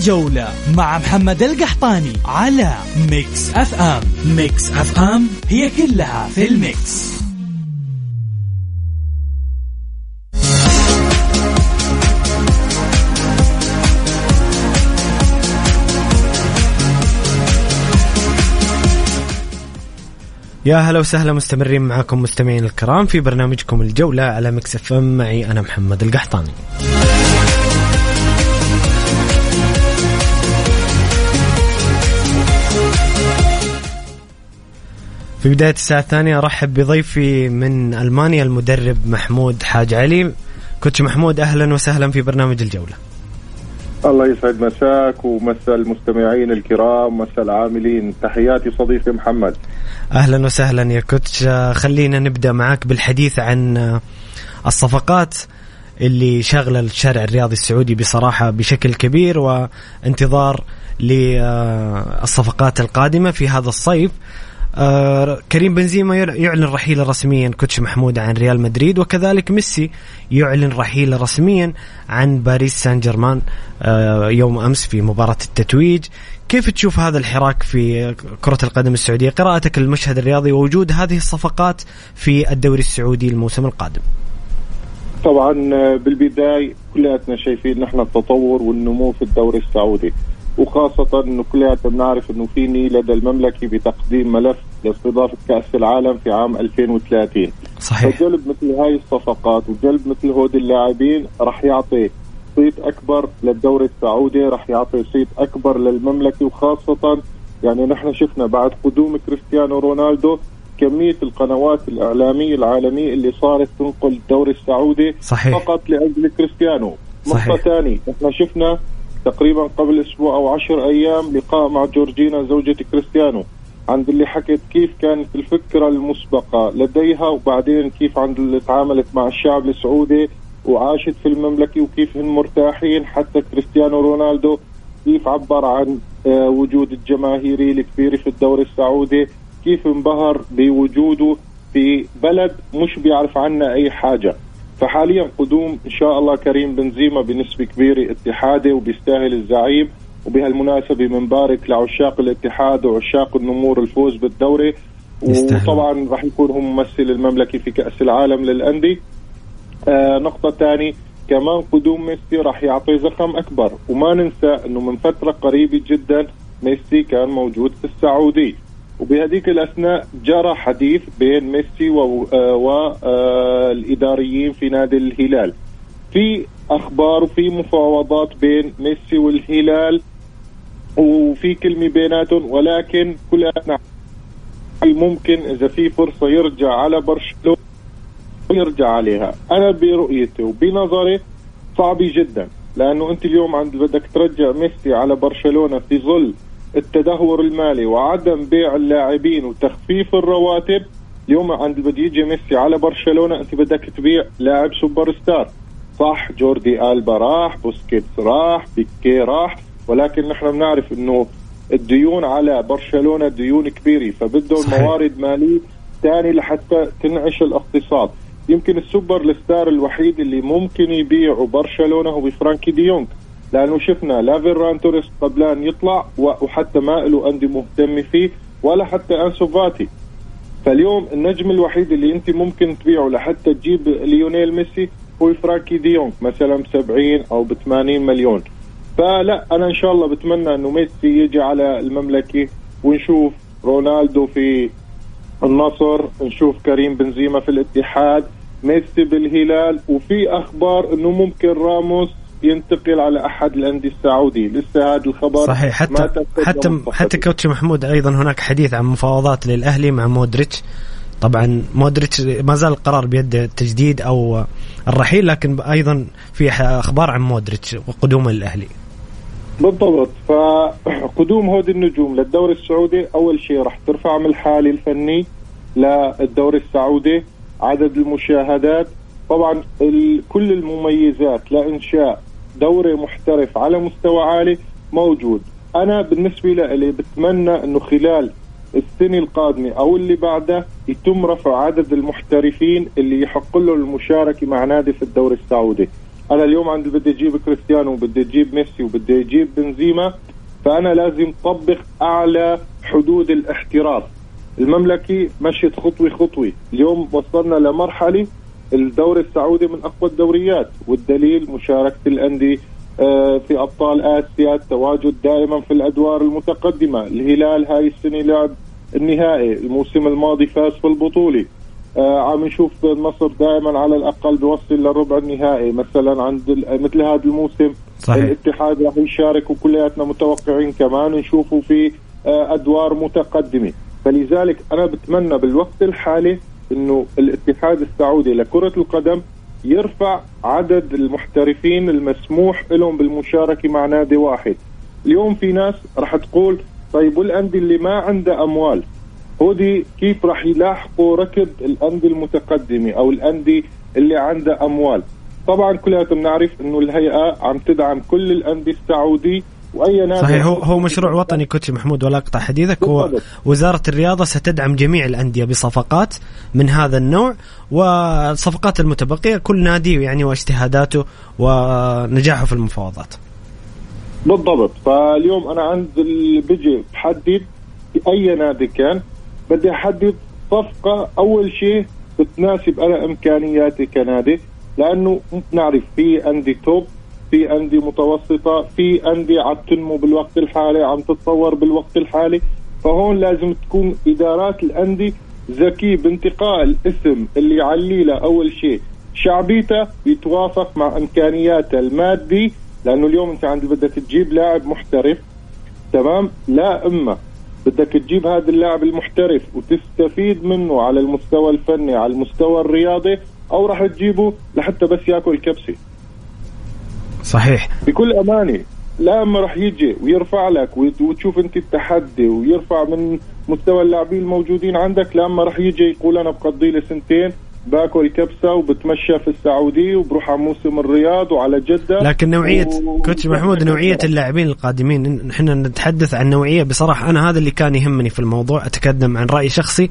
الجولة مع محمد القحطاني على Mix FM Mix FM هي كلها في ال mix. يا هلا وسهلا مستمرين معكم مستمعين الكرام في برنامجكم الجولة على Mix FM معي أنا محمد القحطاني. في بداية الساعة الثانية أرحب بضيفي من ألمانيا المدرب محمود حاج علي. كوتش محمود أهلا وسهلا في برنامج الجولة. الله يسعد مساك ومسا المستمعين الكرام مسا العاملين. تحياتي صديقي محمد. أهلا وسهلا يا كوتش. خلينا نبدأ معك بالحديث عن الصفقات اللي شغلة الشارع الرياضي السعودي بصراحة بشكل كبير وانتظار للصفقات القادمة في هذا الصيف. آه كريم بنزيما يعلن رحيله رسميا كوتش محمود عن ريال مدريد وكذلك ميسي يعلن رحيله رسميا عن باريس سان جيرمان آه يوم أمس في مباراة التتويج. كيف تشوف هذا الحراك في كرة القدم السعودية؟ قراءتك للمشهد الرياضي ووجود هذه الصفقات في الدوري السعودي الموسم القادم. طبعا آه، بالبداية كلياتنا شايفين نحن التطور والنمو في الدوري السعودي. وخاصة إنه كلياتنا بنعرف إنه في نية لدى المملكة بتقديم ملف لاستضافة كأس العالم في عام 2030 صحيح فجلب مثل هاي الصفقات وجلب مثل هود اللاعبين راح يعطي صيت أكبر للدوري السعودي راح يعطي صيت أكبر للمملكة وخاصة يعني نحن شفنا بعد قدوم كريستيانو رونالدو كمية القنوات الإعلامية العالمية اللي صارت تنقل الدوري السعودي صحيح. فقط لأجل كريستيانو. نقطة ثانية إحنا شفنا تقريبا قبل أسبوع أو عشر أيام لقاء مع جورجينا زوجة كريستيانو عند اللي حكت كيف كانت الفكرة المسبقة لديها وبعدين كيف عند اللي تعاملت مع الشعب السعودي وعاشت في المملكة وكيف هن مرتاحين حتى كريستيانو رونالدو كيف عبر عن آه، وجود الجماهيري الكبير في الدوري السعودي كيف انبهر بوجوده في بلد مش بيعرف عنا أي حاجة. فحاليا قدوم إن شاء الله كريم بنزيما بنسبة كبيرة اتحادي وبيستاهل الزعيم وبهالمناسبة بنبارك لعشاق الاتحاد وعشاق النمور الفوز بالدوري. وطبعا راح يكون هو ممثل المملكة في كأس العالم للأندية. آه نقطة ثانية كمان قدوم ميسي راح يعطي زخم أكبر. وما ننسى أنه من فترة قريبة جدا ميسي كان موجود في السعودية. وبهذيك الأثناء جرى حديث بين ميسي والإداريين في نادي الهلال. في أخبار وفي مفاوضات بين ميسي والهلال وفي كلمة بيناتهم ولكن كلنا ممكن إذا في فرصة يرجع على برشلونة؟ يرجع عليها. أنا برؤيتي وبنظري صعبه جدا لأنه أنت اليوم عند بدك ترجع ميسي على برشلونة في ظل التدهور المالي وعدم بيع اللاعبين وتخفيف الرواتب. اليوم عند بده يجي ميسي على برشلونة أنت بدك تبيع لاعب super star. صح جوردي ألبا راح بوسكيتس راح بيكي راح ولكن نحن بنعرف إنه الديون على برشلونة ديون كبيرة فبدهم. موارد مالية ثاني لحتى تنعش الاقتصاد. يمكن ال super ال star الوحيد اللي ممكن يبيعه برشلونة هو فرانكي دي يونج. لأنه شفنا لا فيران توريس قبلان يطلع و- وحتى ما له انديه مهتمه فيه ولا حتى أنسو فاتي. فاليوم النجم الوحيد اللي أنت ممكن تبيعه لحتى تجيب ليونيل ميسي هو فرانكي دي يونج مثلا ب 70 أو ب 80 مليون. فلا أنا إن شاء الله بتمنى إنه ميسي يجي على المملكة ونشوف رونالدو في النصر نشوف كريم بنزيما في الاتحاد ميسي بالهلال وفي أخبار إنه ممكن راموس ينتقل على أحد الأندية السعودي لسه هذا الخبر صحيح حتى حتى. حتى coach محمود أيضا هناك حديث عن مفاوضات للأهلي مع مودريتش. طبعا مودريتش ما زال القرار بيد التجديد أو الرحيل لكن أيضا في أخبار عن مودريتش وقدومه للاهلي بالضبط. فقدوم هود النجوم للدوري السعودي أول شيء راح ترفع من الحالي الفني للدوري السعودي عدد المشاهدات. طبعا كل المميزات لإنشاء دوري محترف على مستوى عالي موجود. أنا بالنسبة لي بتمنى إنه خلال السنة القادمة أو اللي بعدها يتم رفع عدد المحترفين اللي يحق له المشاركة مع نادي في الدوري السعودي. أنا اليوم عندي بدي أجيب كريستيانو وبدي أجيب ميسي وبدي أجيب بنزيما فأنا لازم طبق أعلى حدود الاحتراف. المملكة مشيت خطوة خطوة. اليوم وصلنا لمرحلة الدوري السعودي من أقوى الدوريات والدليل مشاركة الأندية آه، في أبطال آسيا التواجد دائما في الأدوار المتقدمة. الهلال هاي السنة لعب النهائي الموسم الماضي فاز في البطولة. آه عم نشوف النصر دائما على الأقل بيوصل للربع النهائي مثلا عند مثل هذا الموسم. صحيح. الاتحاد راح يشارك وكلياتنا متوقعين كمان نشوفه في آه أدوار متقدمة. فلذلك أنا بتمنى بالوقت الحالي إنه الاتحاد السعودي لكرة القدم يرفع عدد المحترفين المسموح لهم بالمشاركة مع نادي واحد. اليوم في ناس راح تقول طيب والأندية اللي ما عندها أموال هودي كيف راح يلاحقوا ركض الأندية المتقدمة أو الأندية اللي عندها أموال؟ طبعا كلياتنا بنعرف إنه الهيئة عم تدعم كل الأندية السعودي وأي نادي صحيح هو هو مشروع وطني كوتش محمود ولا أقطع حديثك هو. وزارة الرياضة ستدعم جميع الأندية بصفقات من هذا النوع والصفقات المتبقية كل نادي يعني واجتهاداته ونجاحه في المفاوضات. بالضبط فاليوم أنا عند اللي بيجي بحدد أي نادي كان بدي احدد صفقة أول شيء بتناسب أنا إمكانياتي كنادي لأنه نعرف في أندية توب في أندية متوسطة في أندية عم تنمو بالوقت الحالي عم تتطور بالوقت الحالي. فهون لازم تكون إدارات الأندية ذكية بانتقاء الاسم اللي يعلي له اول شيء. شعبيته يتوافق مع إمكانياته المادي لأنه اليوم أنت عند بدك تجيب لاعب محترف تمام؟ لا إما بدك تجيب هذا اللاعب المحترف وتستفيد منه على المستوى الفني على المستوى الرياضي أو راح تجيبه لحتى بس ياكل كبسة. صحيح. بكل أمانة لما راح يجي ويرفع لك وت- وتشوف أنت التحدي ويرفع من مستوى اللاعبين الموجودين عندك لما راح يجي يقول أنا بقضي لي سنتين باكل كبسة وبتمشى في السعودية وبروح على موسم الرياض وعلى جدة لكن نوعية و- كوتش محمود نوعية اللاعبين القادمين نحن نتحدث عن نوعية. بصراحة أنا هذا اللي كان يهمني في الموضوع اتقدم عن رأي شخصي.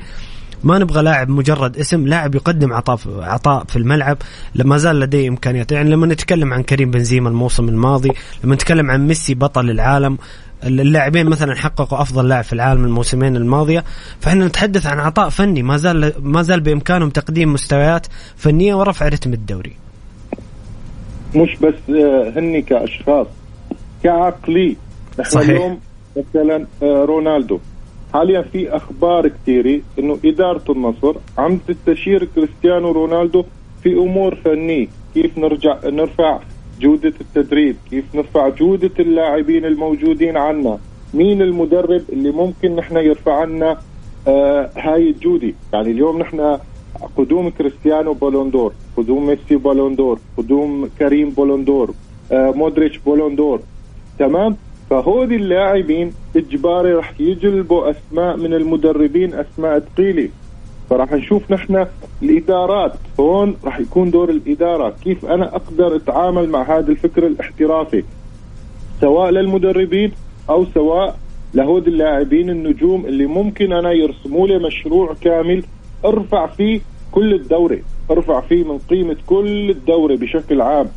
ما نبغى لاعب مجرد اسم لاعب يقدم عطاء عطاء في الملعب. ما زال لديه إمكانيات. يعني لما نتكلم عن كريم بنزيما الموسم الماضي لما نتكلم عن ميسي بطل العالم اللاعبين مثلا حققوا أفضل لاعب في العالم الموسمين الماضية. فإحنا نتحدث عن عطاء فني ما زال ما زال بإمكانهم تقديم مستويات فنية ورفع رتم الدوري. مش بس آه، هني كأشخاص كعقلي. نحن صحيح. اليوم مثلا آه، رونالدو. حاليا في أخبار كثيرة إنه إدارة النصر عم تستشير كريستيانو رونالدو في أمور فنية. كيف نرجع نرفع جودة التدريب؟ كيف نرفع جودة اللاعبين الموجودين عنا؟ مين المدرب اللي ممكن نحن يرفع لنا آه هاي الجودة؟ يعني اليوم نحن قدوم كريستيانو Ballon d'Or قدوم ميسي Ballon d'Or قدوم كريم Ballon d'Or آه مودريتش بولوندور تمام؟ فهودي اللاعبين إجباري رح يجلبوا أسماء من المدربين أسماء ثقيلة. فراح نشوف نحن الإدارات. هون راح يكون دور الإدارة. كيف أنا أقدر أتعامل مع هذا الفكر الاحترافي؟ سواء للمدربين أو سواء لهود اللاعبين النجوم اللي ممكن أنا يرسموا لي مشروع كامل أرفع فيه كل الدوري. أرفع فيه من قيمة كل الدوري بشكل عام.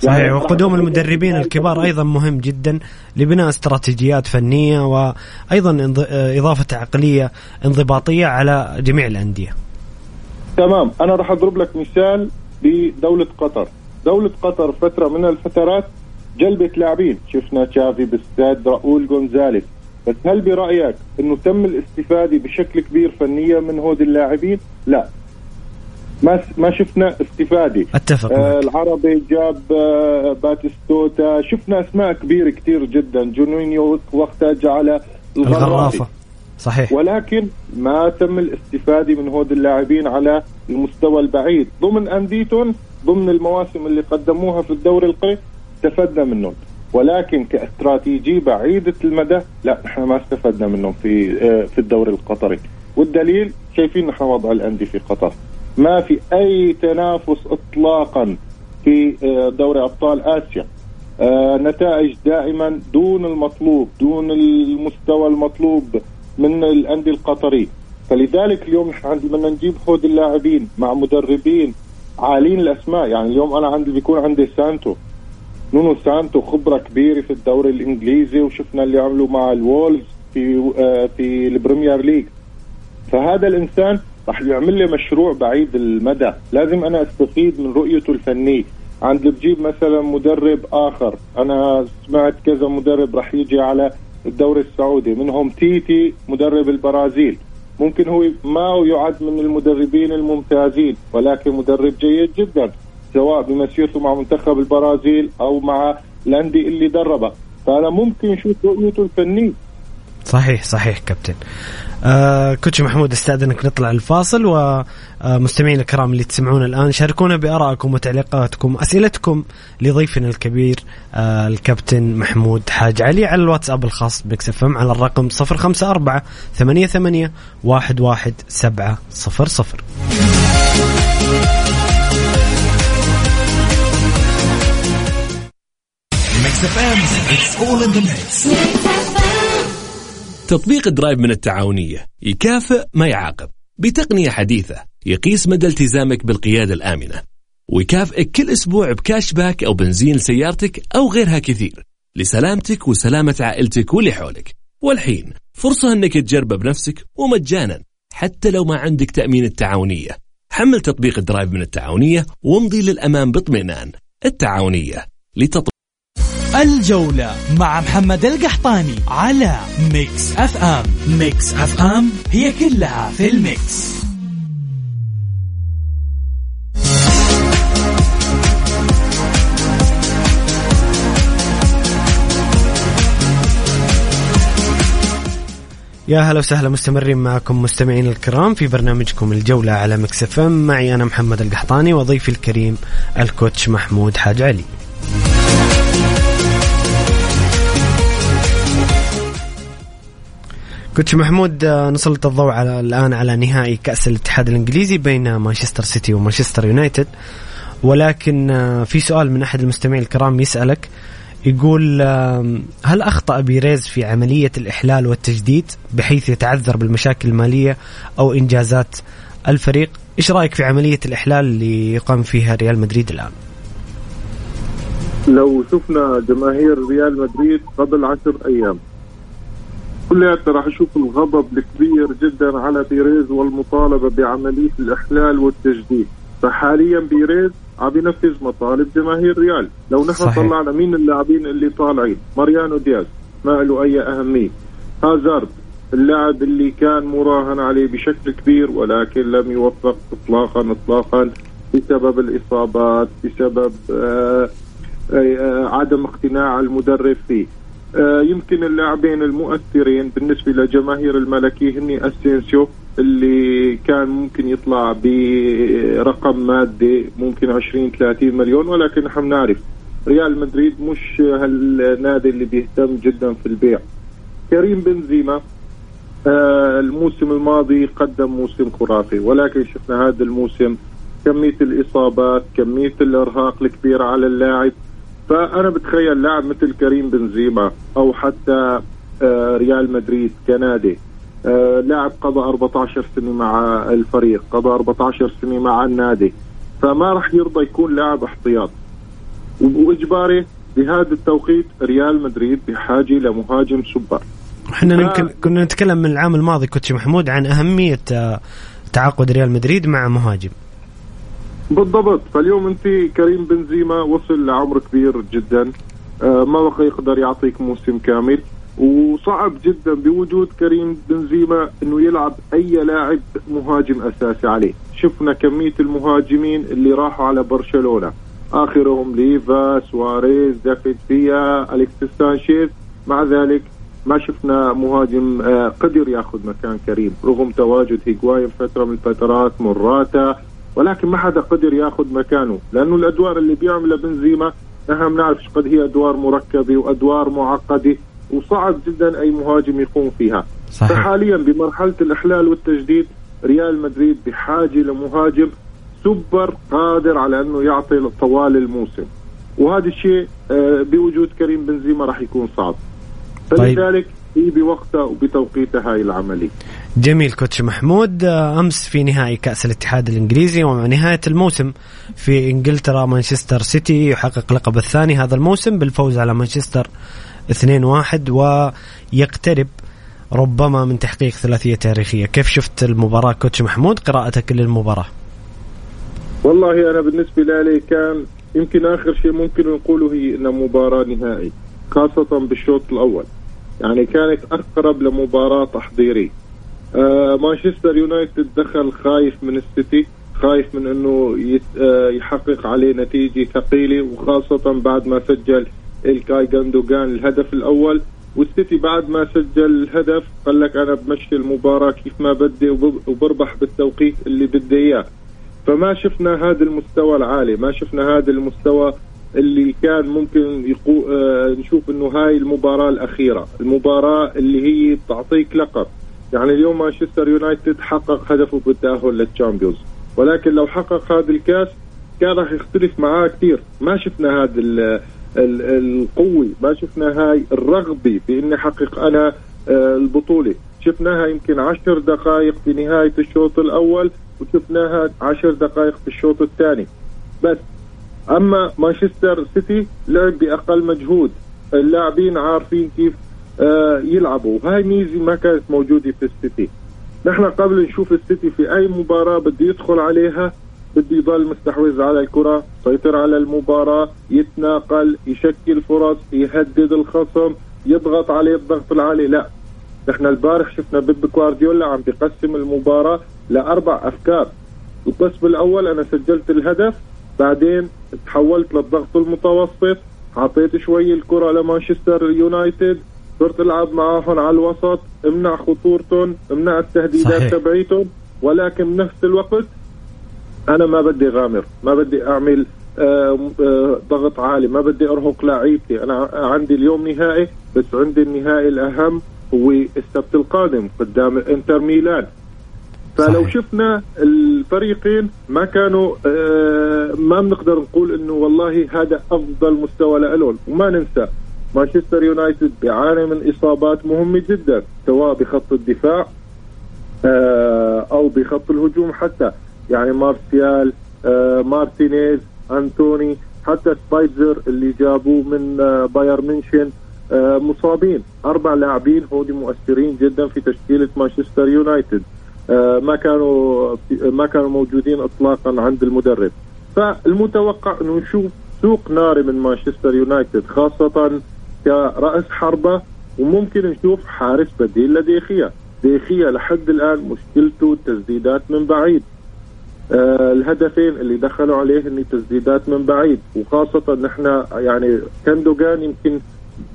صحيح. وقدوم المدربين الكبار أيضا مهم جدا لبناء استراتيجيات فنية وأيضا إضافة عقلية انضباطية على جميع الأندية. تمام. أنا راح أضرب لك مثال بدولة قطر. دولة قطر فترة من الفترات جلبت لاعبين. شفنا تشافي بالساد راؤول جونزاليس بس هل برأيك إنه تم الاستفادة بشكل كبير فنيا من هود اللاعبين؟ لا. ما ما شفنا استفادة. أتفق آه. العربي جاب آه باتيستوتا شفنا أسماء كبيرة كثير جدا. جونينيو وقتها جا عالغرافة. صحيح. ولكن ما تم الاستفادة من هود اللاعبين على المستوى البعيد. ضمن أنديتهم ضمن المواسم اللي قدموها في الدوري القطري استفدنا منهم. ولكن كاستراتيجية بعيدة المدى لا نحن ما استفدنا منهم في آه، في الدوري القطري. والدليل شايفين نحن وضع الأندية في قطر. ما في أي تنافس إطلاقا في آه، دوري أبطال آسيا. آه، نتائج دائما دون المطلوب دون المستوى المطلوب من الأندية القطري فلذلك اليوم نحن عندي بدنا نجيب هود اللاعبين مع مدربين عالين الأسماء. يعني اليوم أنا عندي بيكون عندي سانتو. نونو سانتو خبرة كبيرة في الدوري الإنجليزي وشفنا اللي عملوا مع الوولفز في آه، في ال Premier League. فهذا الإنسان راح يعمل لي مشروع بعيد المدى. لازم أنا أستفيد من رؤيته الفنية. عند بجيب مثلا مدرب آخر أنا سمعت كذا مدرب راح يجي على الدوري السعودي منهم تيتي مدرب البرازيل. ممكن هو ما يعد من المدربين الممتازين ولكن مدرب جيد جدا. سواء بمسيرته مع منتخب البرازيل أو مع الأندية اللي دربها. فأنا ممكن أشوف رؤيته الفنية. صحيح صحيح كابتن. آه كوتش محمود استأذنك نطلع الفاصل ومستمعينا الكرام اللي تسمعون الآن شاركونا بآرائكم وتعليقاتكم أسئلتكم لضيفنا الكبير آه الكابتن محمود حاج علي على الواتساب الخاص بكس إف إم على الرقم 054 88 11700 تطبيق Drive من التعاونية. يكافئ ما يعاقب. بتقنية حديثة يقيس مدى التزامك بالقيادة الآمنة. ويكافئك كل أسبوع ب cashback أو بنزين لسيارتك أو غيرها كثير. لسلامتك وسلامة عائلتك واللي حولك. والحين فرصة أنك تجربه بنفسك ومجانا. حتى لو ما عندك تأمين التعاونية. حمل تطبيق Drive من التعاونية وامضي للأمام باطمئنان. التعاونية لتطبيق الجولة مع محمد القحطاني على Mix FM Mix FM هي كلها في ال Mix. يا هلا وسهلا مستمرين معكم مستمعين الكرام في برنامجكم الجولة على Mix FM معي أنا محمد القحطاني وضيفي الكريم ال coach محمود حاج علي. coach محمود آه، نسلط الضوء على الآن على نهائي كأس الاتحاد الإنجليزي بين مانشستر سيتي ومانشستر يونايتد ولكن آه، في سؤال من أحد المستمعين الكرام يسألك يقول هل أخطأ بيريز في عملية الإحلال والتجديد بحيث يتعذر بالمشاكل المالية أو إنجازات الفريق؟ إيش رأيك في عملية الإحلال اللي يقوم فيها ريال مدريد الآن؟ لو شفنا جماهير ريال مدريد قبل عشر أيام كلياتنا راح نشوف الغضب الكبير جدا على بيريز والمطالبة بعملية الإحلال والتجديد. فحاليا بيريز عم ينفذ مطالب جماهير ريال. لو نحن صحيح. طلعنا مين اللاعبين اللي طالعين؟ ماريانو دياز. ما له أي أهمية. هازارد اللاعب اللي كان مراهن عليه بشكل كبير ولكن لم يوفق اطلاقا اطلاقا بسبب الإصابات بسبب آه آه، عدم اقتناع المدرب فيه. آه، يمكن اللاعبين المؤثرين بالنسبة لجماهير الملكي هني أسينسيو اللي كان ممكن يطلع برقم مادي ممكن 20 30 مليون ولكن نحن نعرف ريال مدريد مش هالنادي اللي بيهتم جدا في البيع. كريم بنزيما آه، الموسم الماضي قدم موسم خرافي ولكن شفنا هذا الموسم كمية الإصابات كمية الإرهاق الكبيرة على اللاعب. فأنا بتخيل لاعب مثل كريم بنزيما أو حتى آه، ريال مدريد كنادي. آه، لاعب قضى 14 سنة مع الفريق قضى 14 سنة مع النادي. فما راح يرضى يكون لاعب احتياط. وإجباري بهذا التوقيت ريال مدريد بحاجة لمهاجم سوبر. إحنا. يمكن كنا نتكلم من العام الماضي كوتش محمود عن أهمية آه، تعاقد ريال مدريد مع مهاجم. بالضبط. فاليوم انت كريم بنزيما وصل لعمر كبير جدا. آه، ما بقى يقدر يعطيك موسم كامل. وصعب جدا بوجود كريم بنزيما إنه يلعب أي لاعب مهاجم أساسي عليه. شفنا كمية المهاجمين اللي راحوا على برشلونة. آخرهم ليفا سواريز دافيد فيا أليكسيس سانشيز. مع ذلك ما شفنا مهاجم آه، قدر ياخذ مكان كريم. رغم تواجد هيغواين فترة من الفترات مراتا ولكن ما حدا قدر ياخذ مكانه لأنه الأدوار اللي بيعملها بنزيما نحن بنعرف قديش هي أدوار مركبة وأدوار معقدة وصعب جدا أي مهاجم يقوم فيها. صحيح. فحاليا بمرحلة الإحلال والتجديد ريال مدريد بحاجة لمهاجم سوبر قادر على إنه يعطي طوال الموسم. وهذا الشيء آه، بوجود كريم بنزيما راح يكون صعب. طيب. فلذلك هي بوقتها وبتوقيتها هاي العملية. جميل coach محمود. آه، أمس في نهائي كأس الاتحاد الإنجليزي ومع نهاية الموسم في إنجلترا مانشستر سيتي يحقق لقب الثاني هذا الموسم بالفوز على مانشستر 2-1 ويقترب ربما من تحقيق ثلاثية تاريخية. كيف شفت المباراة كوتش محمود؟ قراءتك للمباراة. والله أنا بالنسبة لي كان يمكن آخر شيء ممكن نقوله هي إنها مباراة نهائي خاصة بالشوط الأول. يعني كانت أقرب لمباراة تحضيرية. مانشستر يونايتد دخل خايف من السيتي خايف من إنه آه يحقق عليه نتيجة ثقيلة وخاصة بعد ما سجل إلكاي جوندوجان الهدف الأول. والسيتي بعد ما سجل الهدف قال لك أنا بمشي المباراة كيف ما بدي وب- وبربح بالتوقيت اللي بدي إياه. فما شفنا هذا المستوى العالي ما شفنا هذا المستوى اللي كان ممكن يقو... آه نشوف إنه هاي المباراة الأخيرة المباراة اللي هي تعطيك لقب. يعني اليوم مانشستر يونايتد حقق هدفه بالتأهل لل Champions. ولكن لو حقق هذا الكاس كان راح يختلف معاه كثير. ما شفنا هذا ال... ال... القوة ما شفنا هاي الرغبة بإني أحقق أنا آه البطولة. شفناها يمكن عشر دقائق في نهاية الشوط الأول وشفناها عشر دقائق في الشوط الثاني. بس أما مانشستر سيتي لعب بأقل مجهود. اللاعبين عارفين كيف يلعبوا. هاي ميزه ما كانت موجودة في السيتي. نحن قبل نشوف السيتي في أي مباراة بده يدخل عليها بده يضل مستحوذ على الكرة يسيطر على المباراة يتناقل يشكل فرص يهدد الخصم يضغط عليه الضغط العالي. لا. نحن البارح شفنا بيب جوارديولا عم بيقسم المباراة لأربع أفكار. القسم الأول أنا سجلت الهدف بعدين تحولت للضغط المتوسط اعطيت شوي الكرة لمانشستر يونايتد صرت ألعب معاهم على الوسط امنع خطورتهم امنع التهديدات صحيح. تبعيتهم ولكن بنفس الوقت أنا ما بدي غامر ما بدي أعمل آه، آه، ضغط عالي ما بدي أرهق لاعيبتي أنا عندي اليوم نهائي بس عندي النهائي الأهم هو السبت القادم قدام إنتر ميلان فلو صحيح. شفنا الفريقين ما كانوا آه ما بنقدر نقول إنه والله هذا أفضل مستوى لهم وما ننسى مانشستر يونايتد بيعاني من إصابات مهمة جدا سواء بخط الدفاع آه أو بخط الهجوم حتى. يعني مارسيال آه مارتينيز أنتوني حتى سابيتزر اللي جابوه من آه بايرن ميونشن آه مصابين. أربع لاعبين هودي مؤثرين جدا في تشكيلة مانشستر يونايتد. ما كانوا ما كانوا موجودين اطلاقا عند المدرب. فالمتوقع إنه نشوف سوق ناري من مانشستر يونايتد خاصة كراس حربة وممكن نشوف حارس بديل لديخيا. ديخيا لحد الآن مشكلته تسديدات من بعيد. آه الهدفين اللي دخلوا عليه هن تسديدات من بعيد. وخاصة نحن يعني كندوغان يمكن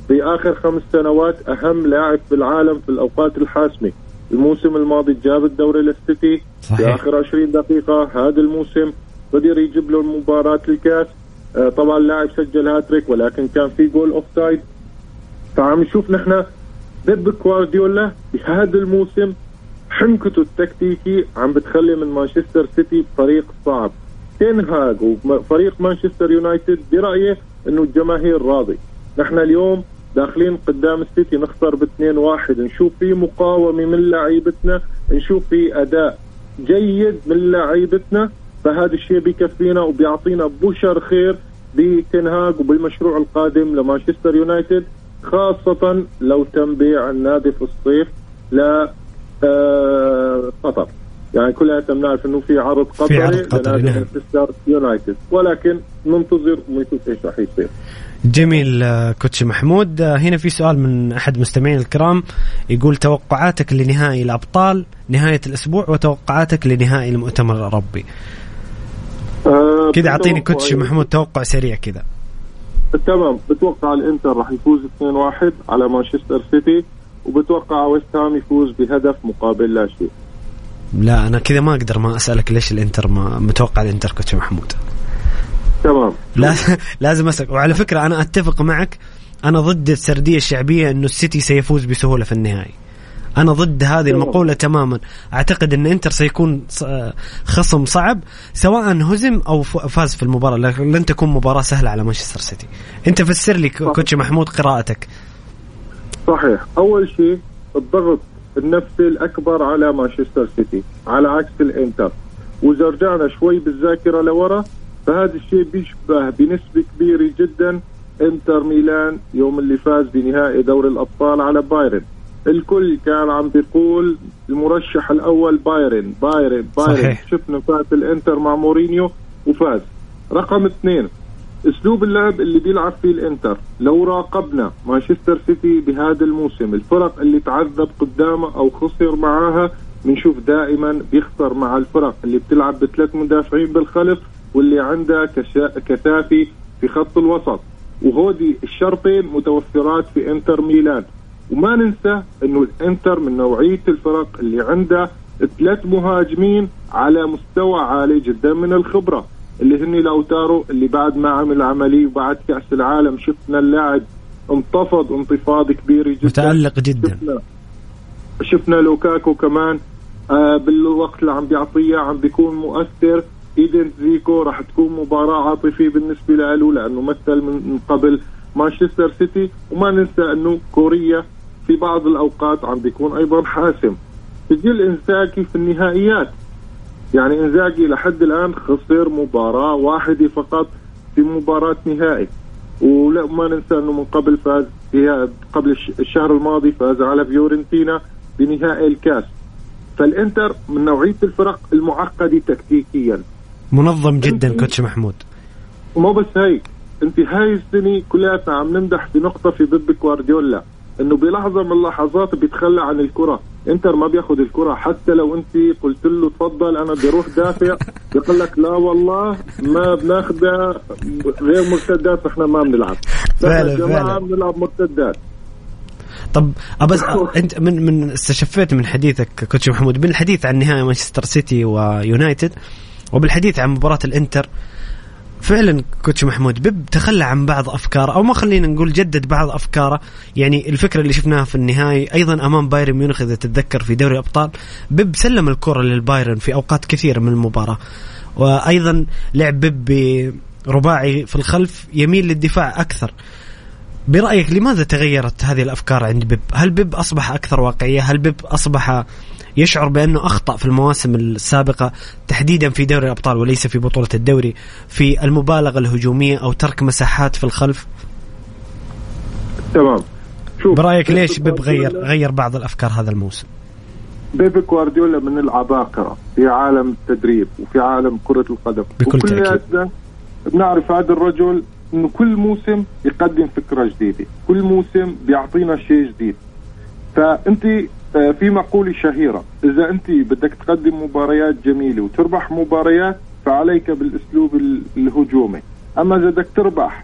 باخر خمس سنوات أهم لاعب في العالم في الأوقات الحاسمة. الموسم الماضي جاب الدوري للسيتي. صحيح. في آخر 20 دقيقة هذا الموسم قدر يجيب له المباراة الكاس. آه طبعا اللاعب سجل هاتريك ولكن كان في goal offside فعم نشوف نحن بيب غوارديولا بهذا الموسم. حنكته التكتيكي عم بتخلي من مانشستر سيتي فريق صعب. تين هاج وفريق مانشستر يونايتد برأيه إنه الجماهير راضي. نحن اليوم داخلين قدام السيتي نخسر باثنين واحد. نشوف في مقاومة من لعيبتنا نشوف في أداء جيد من لعيبتنا. فهذا الشيء بيكفينا وبيعطينا بشر خير بتنهاج وبالمشروع القادم لمانشستر يونايتد. خاصة لو تم بيع النادي في الصيف ل آه، قطر. يعني كلنا بنعرف إنه في عرض قطري عرض قطري، نعم. يونايتد. ولكن ننتظر ونشوف إيش راح يصير. جميل آه، كوتش محمود. آه، هنا في سؤال من أحد مستمعين الكرام. يقول توقعاتك لنهائي الأبطال نهاية الأسبوع وتوقعاتك لنهائي المؤتمر الأوروبي. كذا أعطيني coach محمود توقع سريع كذا. تمام. بتوقع الانتر راح يفوز 2-1 على مانشستر سيتي وبتوقع ويست هام يفوز بهدف مقابل لا شيء. لا أنا كذا ما أقدر ما أسألك ليش الإنتر ما متوقع الإنتر coach محمود. تمام. لا لازم أسألك. وعلى فكرة أنا أتفق معك أنا ضد السردية الشعبية إنه السيتي سيفوز بسهولة في النهائي. أنا ضد هذه المقولة تماما. أعتقد إن إنتر سيكون ص- خصم صعب سواء هزم أو فاز في المباراة. لن تكون مباراة سهلة على مانشستر سيتي. أنت فسر لي كو- coach محمود قراءتك. صحيح. أول شيء الضغط النفسي الأكبر على مانشستر سيتي على عكس الإنتر. وإذا رجعنا شوي بالذاكرة لورا فهذا الشيء بيشبه بنسبة كبيرة جدا إنتر ميلان يوم اللي فاز بنهائي دوري الأبطال على بايرن. الكل كان عم بيقول المرشح الأول بايرن بايرن بايرن. صحيح. شفنا فاز الإنتر مع مورينيو وفاز. رقم اثنين أسلوب اللعب اللي بيلعب فيه الإنتر. لو راقبنا مانشستر سيتي بهذا الموسم الفرق اللي تعذب قدامه أو خسر معاها بنشوف دائما بيخسر مع الفرق اللي بتلعب بثلاث مدافعين بالخلف واللي عندها كشا- كثافي في خط الوسط. وهودي الشرطين متوفرات في إنتر ميلان. وما ننسى إنه الإنتر من نوعية الفرق اللي عندها ثلاث مهاجمين على مستوى عالي جدا من الخبرة اللي هن لأوتارو اللي بعد ما عمل عملية وبعد كأس العالم شفنا اللاعب انتفض انتفاضه كبيره جدا. متألق جدا. شفنا شفنا لوكاكو كمان آه بالوقت اللي عم بيعطيه عم بيكون مؤثر. إيدن زيكو راح تكون مباراة عاطفية بالنسبة له لأنه مثل من قبل مانشستر سيتي. وما ننسى أنه كوريا في بعض الأوقات عم بيكون أيضا حاسم. سجل إنزاكي في النهائيات. يعني إنزاكي لحد الآن خسر مباراة واحدة فقط في مباراة نهائي. ولا ما ننسى إنه من قبل فاز فيها قبل الش- الشهر الماضي فاز على فيورنتينا بنهائي الكاس. فالإنتر من نوعية الفرق المعقدة تكتيكيا. منظم جدا coach محمود. ومو بس هيك. أنت هاي السنة كلها عم نمدح بنقطة في بيب غوارديولا. إنه بلحظة من اللحظات بيتخلى عن الكرة. إنتر ما بياخذ الكرة. حتى لو أنت قلت له تفضل أنا بدي أروح دافع. بيقول لك لا والله ما بناخذها غير مرتدات إحنا ما بنلعب. فعلا، فعلا. بنلعب مرتدات. طب بس أنت من من استشفيت من حديثك coach محمود بالحديث عن نهائي مانشستر سيتي ويونايتد وبالحديث عن مباراة الإنتر فعلا coach محمود بيب تخلى عن بعض أفكاره أو ما خلينا نقول جدد بعض أفكاره. يعني الفكرة اللي شفناها في النهائي أيضا أمام بايرن ميونخ إذا تتذكر في دوري الأبطال بيب سلم الكرة للبايرن في أوقات كثيرة من المباراة. وأيضا لعب بيب برباعي في الخلف يميل للدفاع أكثر. برأيك لماذا تغيرت هذه الأفكار عند بيب هل بيب أصبح أكثر واقعية؟ هل بيب أصبح يشعر بأنه أخطأ في المواسم السابقة تحديدا في دوري الأبطال وليس في بطولة الدوري في المبالغة الهجومية أو ترك مساحات في الخلف؟ تمام. شوف برأيك ليش بيب غير غير بعض الأفكار هذا الموسم؟ بيب جوارديولا من العباقرة في عالم التدريب وفي عالم كرة القدم. بكل تأكيد. بنعرف هذا الرجل إنه كل موسم يقدم فكرة جديدة كل موسم بيعطينا شيء جديد. فأنت في مقولة شهيرة. إذا أنت بدك تقدم مباريات جميلة وتربح مباريات فعليك بالأسلوب الهجومي. أما إذا بدك تربح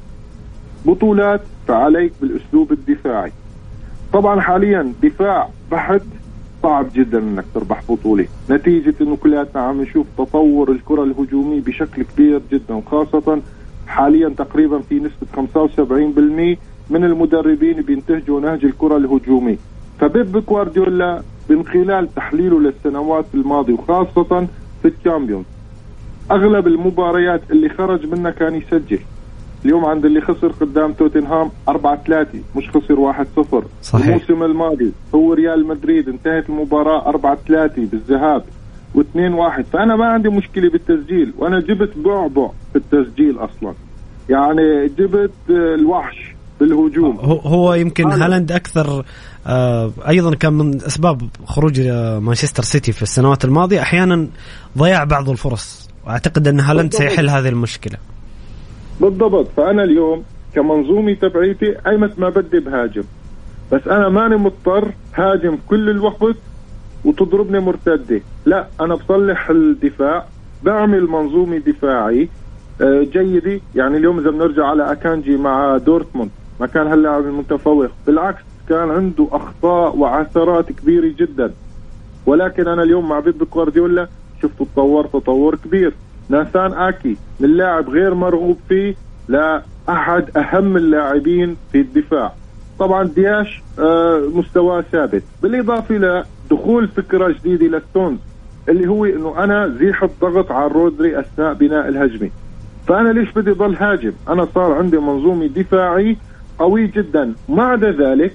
بطولات فعليك بالأسلوب الدفاعي. طبعا حاليا دفاع بحت صعب جدا إنك تربح بطولة. نتيجة إنه كلياتنا عم نشوف تطور الكرة الهجومية بشكل كبير جدا وخاصة حاليا تقريبا في نسبة 75% من المدربين بينتهجوا نهج الكرة الهجومية. فبيب جوارديولا من خلال تحليله للسنوات الماضية وخاصة في الشامبيونز. أغلب المباريات اللي خرج منها كان يسجل. اليوم عند اللي خسر قدام توتنهام 4 3 مش خسر 1 0 صحيح. الموسم الماضي هو ريال مدريد انتهت المباراة 4 3 بالذهاب و2 1 فأنا ما عندي مشكلة بالتسجيل وأنا جبت بعبع في التسجيل أصلا. يعني جبت الوحش بالهجوم. هو, هو يمكن هالاند أكثر أيضا كان من أسباب خروج آه، مانشستر سيتي في السنوات الماضية أحيانا ضياع بعض الفرص. واعتقد ان هالاند سيحل هذه المشكلة. بالضبط. فأنا اليوم كمنظومه تبعيتي أيمت ما بدي بهاجم. بس أنا ماني مضطر هاجم كل الوقت وتضربني مرتدة. لا أنا بصلح الدفاع. بعمل منظومه دفاعي آه، جيدة. يعني اليوم إذا بنرجع على أكانجي مع دورتموند ما كان هاللاعب المتفوق. بالعكس كان عنده أخطاء وعثرات كبيرة جدا. ولكن أنا اليوم مع بيب جوارديولا شفته تطور تطور كبير. ناسان آكي من لاعب غير مرغوب فيه لاحد أهم اللاعبين في الدفاع. طبعا دياش آه مستواه ثابت. بالإضافة لدخول فكرة جديدة لستونز اللي هو إنه أنا زيح الضغط على رودري أثناء بناء الهجمة. فأنا ليش بدي ضل هاجم؟ أنا صار عندي منظومة دفاعي قوي جدا. ما عدا ذلك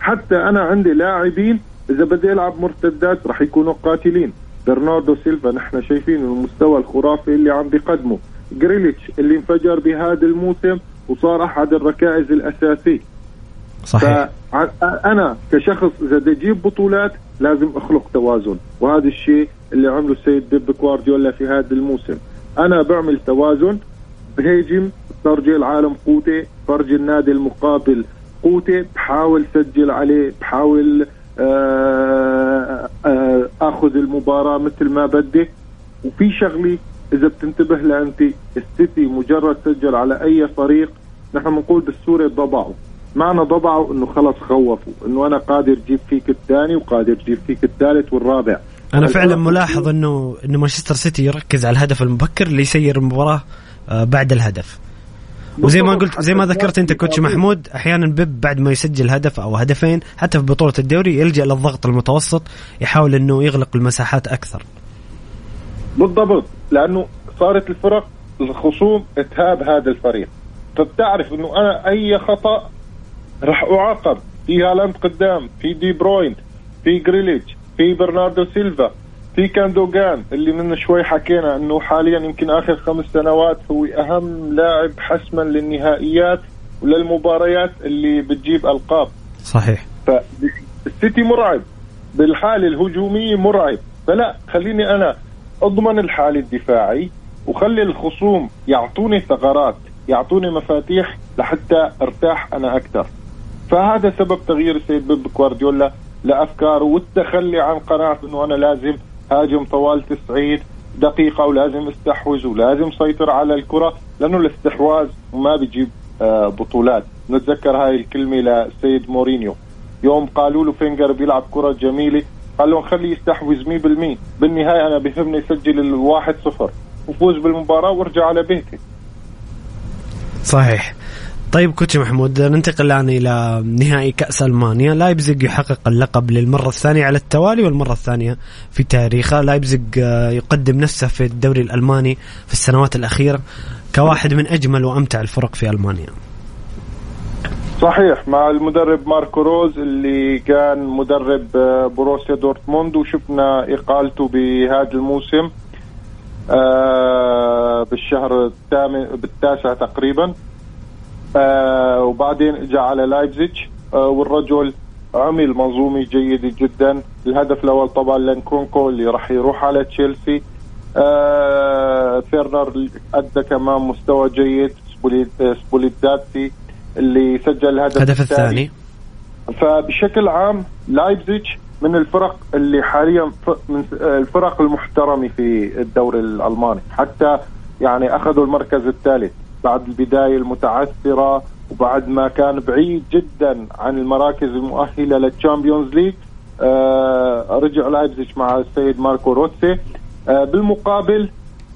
حتى أنا عندي لاعبين إذا بدي ألعب مرتدات راح يكونوا قاتلين. برناردو سيلفا نحن شايفين المستوى الخرافي اللي عم بيقدمه. جريليتش اللي انفجر بهذا الموسم وصار أحد الركائز الأساسية. صحيح. فانا كشخص اذا بدي أجيب بطولات لازم اخلق توازن وهذا الشيء اللي عمله السيد بيب غوارديولا في هذا الموسم أنا بعمل توازن بهاجم فرجي العالم قوتي فرجي النادي المقابل قوتي بحاول سجل عليه بحاول آه، آه، آخذ المباراة مثل ما بدي. وفي شغله إذا بتنتبه لها انت السيتي مجرد سجل على أي فريق نحن بنقول بالسوري ضبعوا. معنى ضبعوا إنه خلص خوفوا إنه أنا قادر أجيب فيك الثاني وقادر أجيب فيك الثالث والرابع. أنا فعلا ملاحظ إنه انه مانشستر سيتي يركز على الهدف المبكر ليسير المباراة آه، بعد الهدف. وزي ما قلت زي ما ذكرت أنت coach محمود أحيانا بيب بعد ما يسجل هدف أو هدفين حتى في بطولة الدوري يلجأ للضغط المتوسط يحاول إنه يغلق المساحات أكثر. بالضبط لأنه صارت الفرق الخصوم تهاب هذا الفريق. فبتعرف إنه أنا أي خطأ راح أعاقب. في هالاند قدام في دي بروين في جريليتش في برناردو سيلفا. في كاندوغان اللي من شوي حكينا إنه حاليا يمكن آخر خمس سنوات هو أهم لاعب حسما للنهائيات وللمباريات اللي بتجيب ألقاب. صحيح. فالسيتي مرعب. بالحالة الهجومية مرعب. فلا خليني أنا أضمن الحاله الدفاعي وخلي الخصوم يعطوني ثغرات يعطوني مفاتيح لحتى أرتاح أنا أكثر. فهذا سبب تغيير السيد بيب جوارديولا لأفكاره والتخلي عن قناعة إنه أنا لازم هاجم طوال 90 دقيقة ولازم استحوذ ولازم سيطر على الكرة لأنه الاستحواذ ما بيجيب آه، بطولات. نتذكر هاي الكلمة لسيد مورينيو. يوم قالوا له فينجر بيلعب كرة جميلة قال لهم خليه يستحوذ 100% بالنهاية أنا بهمني يسجل الواحد صفر. وفوز بالمباراة وارجع على بيتي. صحيح. طيب coach محمود ننتقل الآن إلى نهائي كأس ألمانيا. لايبزيج يحقق اللقب للمرة الثانية على التوالي والمرة الثانية في تاريخه. لايبزيج آه، يقدم نفسه في الدوري الألماني في السنوات الاخيره كواحد من أجمل وأمتع الفرق في ألمانيا. صحيح مع المدرب ماركو روز اللي كان مدرب آه، بروسيا دورتموند وشفنا إقالته بهذا الموسم آه، بالشهر الثامن بالتاسع تقريبا. وبعدين اجى على لايبزيج والرجل عمل منظومة جيدة جدا. الهدف الأول طبعا لنكونكو اللي راح يروح على تشيلسي. فيرنر أدى كمان مستوى جيد سوبوسلاي اللي سجل الهدف الهدف الثاني. فبشكل عام لايبزيج من الفرق اللي حاليا من الفرق المحترمة في الدوري الألماني. حتى يعني أخذوا المركز الثالث. بعد البداية المتعثرة وبعد ما كان بعيد جدا عن المراكز المؤهلة لل Champions League آه رجع لايبزيج مع السيد ماركو روزي آه بالمقابل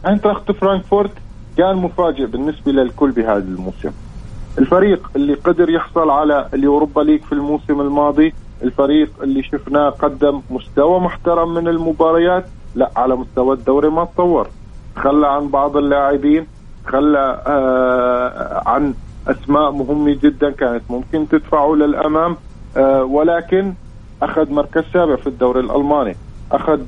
اينتراخت فرانكفورت كان مفاجئ بالنسبة للكل بهذا الموسم. الفريق اللي قدر يحصل على ال Europa League في الموسم الماضي الفريق اللي شفناه قدم مستوى محترم من المباريات لا على مستوى الدوري ما تطور. خلى عن بعض اللاعبين خلى آه عن أسماء مهمة جدا كانت ممكن تدفعه للأمام آه ولكن أخذ مركز سابع في الدوري الألماني. أخذ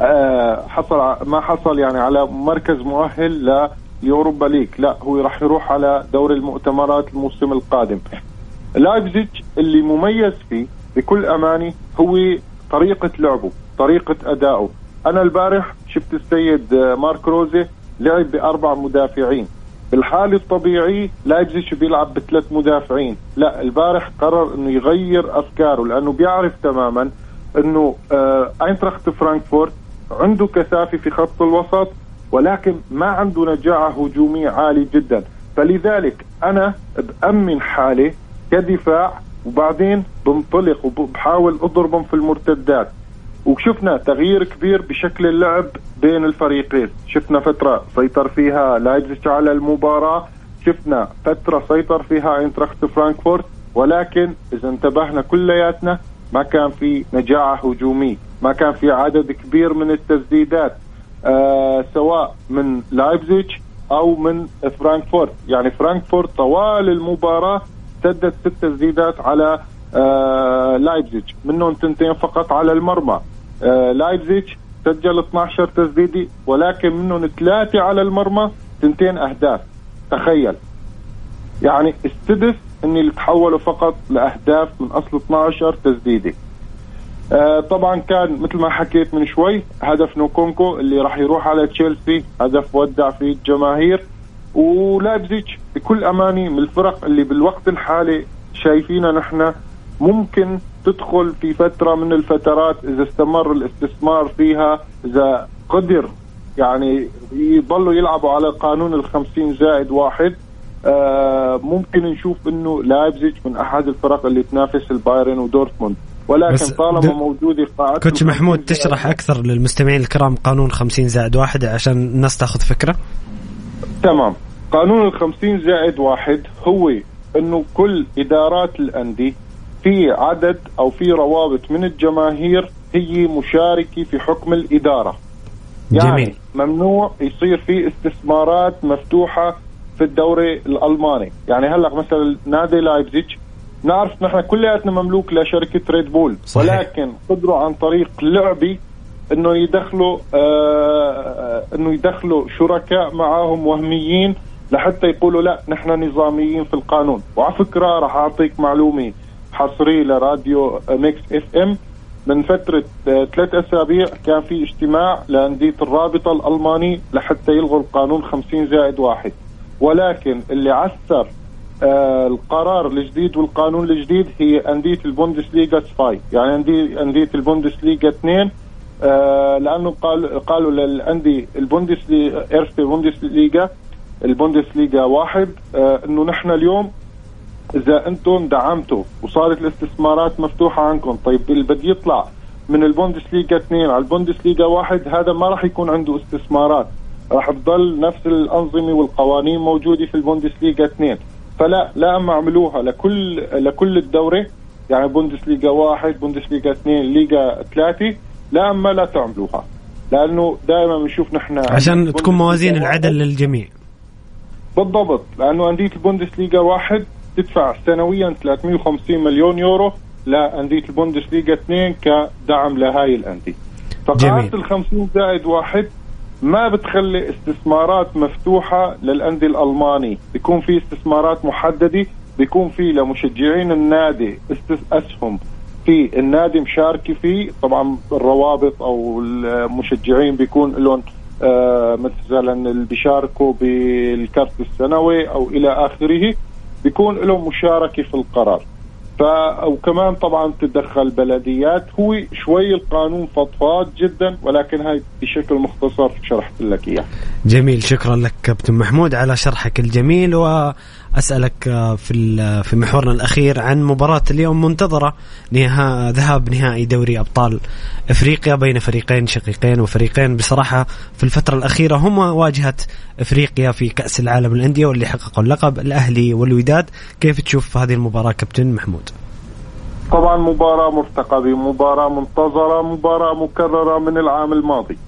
آه حصل ما حصل يعني على مركز مؤهل ليوروبا ليج. لا هو راح يروح على دوري المؤتمرات الموسم القادم. لايبزيج اللي مميز فيه بكل أمانة هو طريقة لعبه طريقة ادائه أنا البارح شفت السيد مارك روزي لعب بأربع مدافعين. بالحال الطبيعي لايبزيج بيلعب بثلاث مدافعين. لا البارح قرر إنه يغير أفكاره لأنه بيعرف تماما إنه آه أينتراخت فرانكفورت عنده كثافة في خط الوسط ولكن ما عنده نجاعة هجومية عالية جدا. فلذلك أنا بأمن حالي كدفاع وبعدين بنطلق وبحاول أضربهم في المرتدات. وشفنا تغيير كبير بشكل اللعب بين الفريقين. شفنا فترة سيطر فيها لايبزيج على المباراة شفنا فترة سيطر فيها اينتراخت فرانكفورت ولكن إذا انتبهنا كلياتنا ما كان في نجاعة هجومية ما كان في عدد كبير من التسديدات آه سواء من لايبزيج أو من فرانكفورت. يعني فرانكفورت طوال المباراة سدد ست تسديدات على آه لايبزيج منهم تنتين فقط على المرمى. آه لايبزيج سجل 12 تسديدي ولكن منهم ثلاثة على المرمى تنتين أهداف. تخيل. يعني السدس يعني تحولوا فقط لأهداف من أصل 12 تسديدي. آه طبعا كان مثل ما حكيت من شوي هدف نكونكو اللي راح يروح على تشيلسي هدف ودع فيه الجماهير. ولايبزيج بكل امانه من الفرق اللي بالوقت الحالي شايفينها نحن ممكن تدخل في فترة من الفترات إذا استمر الاستثمار فيها إذا قدر يعني يضلوا يلعبوا على قانون ال 50 زائد واحد آه ممكن نشوف إنه لايبزيج من أحد الفرق اللي تنافس البايرن ودورتموند. ولكن طالما موجوده قاعدة كوتش محمود تشرح أكثر للمستمعين الكرام قانون 50 زائد واحد عشان الناس تاخذ فكرة؟ تمام. قانون ال 50 زائد واحد هو إنه كل إدارات الأندية في عدد أو في روابط من الجماهير هي مشاركة في حكم الإدارة يعني جميل. ممنوع يصير في استثمارات مفتوحة في الدوري الألماني يعني هلأ مثلا نادي لايبزيج نعرف نحن كلياتنا مملوك لشركة Red Bull صحيح. ولكن قدروا عن طريق لعبة إنه يدخلوا آه إنه يدخلوا شركاء معاهم وهميين لحتى يقولوا لا نحن نظاميين في القانون وعلى فكرة راح أعطيك معلومة حصريه لراديو Mix FM. من فترة آه، ثلاث أسابيع كان في اجتماع لأندية الرابطة الألماني لحتى يلغوا القانون 50 زائد واحد. ولكن اللي عثر آه القرار الجديد والقانون الجديد هي أندية البوندسليغا zwei يعني أندية أندية البوندسليغا اثنين آه لأنه قال قالوا للأندية البوندسليغا erste Bundesliga البوندسليغا واحد إنه نحن اليوم إذا أنتم دعمتوا وصارت الاستثمارات مفتوحة عنكم طيب اللي بده يطلع من البوندسليغا اثنين على البوندسليغا واحد هذا ما راح يكون عنده استثمارات. راح تضل نفس الأنظمة والقوانين موجودة في البوندسليغا اثنين. فلا لا أما اعملوها لكل لكل الدورة يعني بوندسليغا واحد بوندسليغا اثنين ليغا ثلاثة لا أما لا تعملوها. لأنه دائما بنشوف نحن عشان تكون موازين العدل للجميع. بالضبط لأنه أندية البوندسليغا واحد تدفع سنويا 350 مليون يورو لأندية البوندسليغا اثنين كدعم لهاي الأندية. فقاعده ال 50 زائد واحد ما بتخلي استثمارات مفتوحة للأندية الالماني بيكون في استثمارات محددة بيكون في لمشجعين النادي اسهم في النادي مشاركة فيه طبعا الروابط أو المشجعين بيكون لهم آه مثلا اللي بيشاركوا بالكرت السنوي أو إلى آخره. بيكون لهم مشاركة في القرار. ف وكمان طبعا تدخل بلديات. هو شوي القانون فضفاض جدا ولكن هاي بشكل مختصر شرحت لك إياه. جميل شكرا لك كابتن محمود على شرحك الجميل واسالك آه، في في محورنا الأخير عن مباراة اليوم منتظرة نها ذهاب نهائي دوري أبطال إفريقيا بين فريقين شقيقين وفريقين. بصراحة في الفترة الأخيرة هم واجهة إفريقيا في كأس العالم الانديه واللي حققوا اللقب الأهلي والوداد. كيف تشوف هذه المباراة كابتن محمود؟ طبعا مباراة مرتقبة مباراة منتظرة مباراة مكررة من العام الماضي.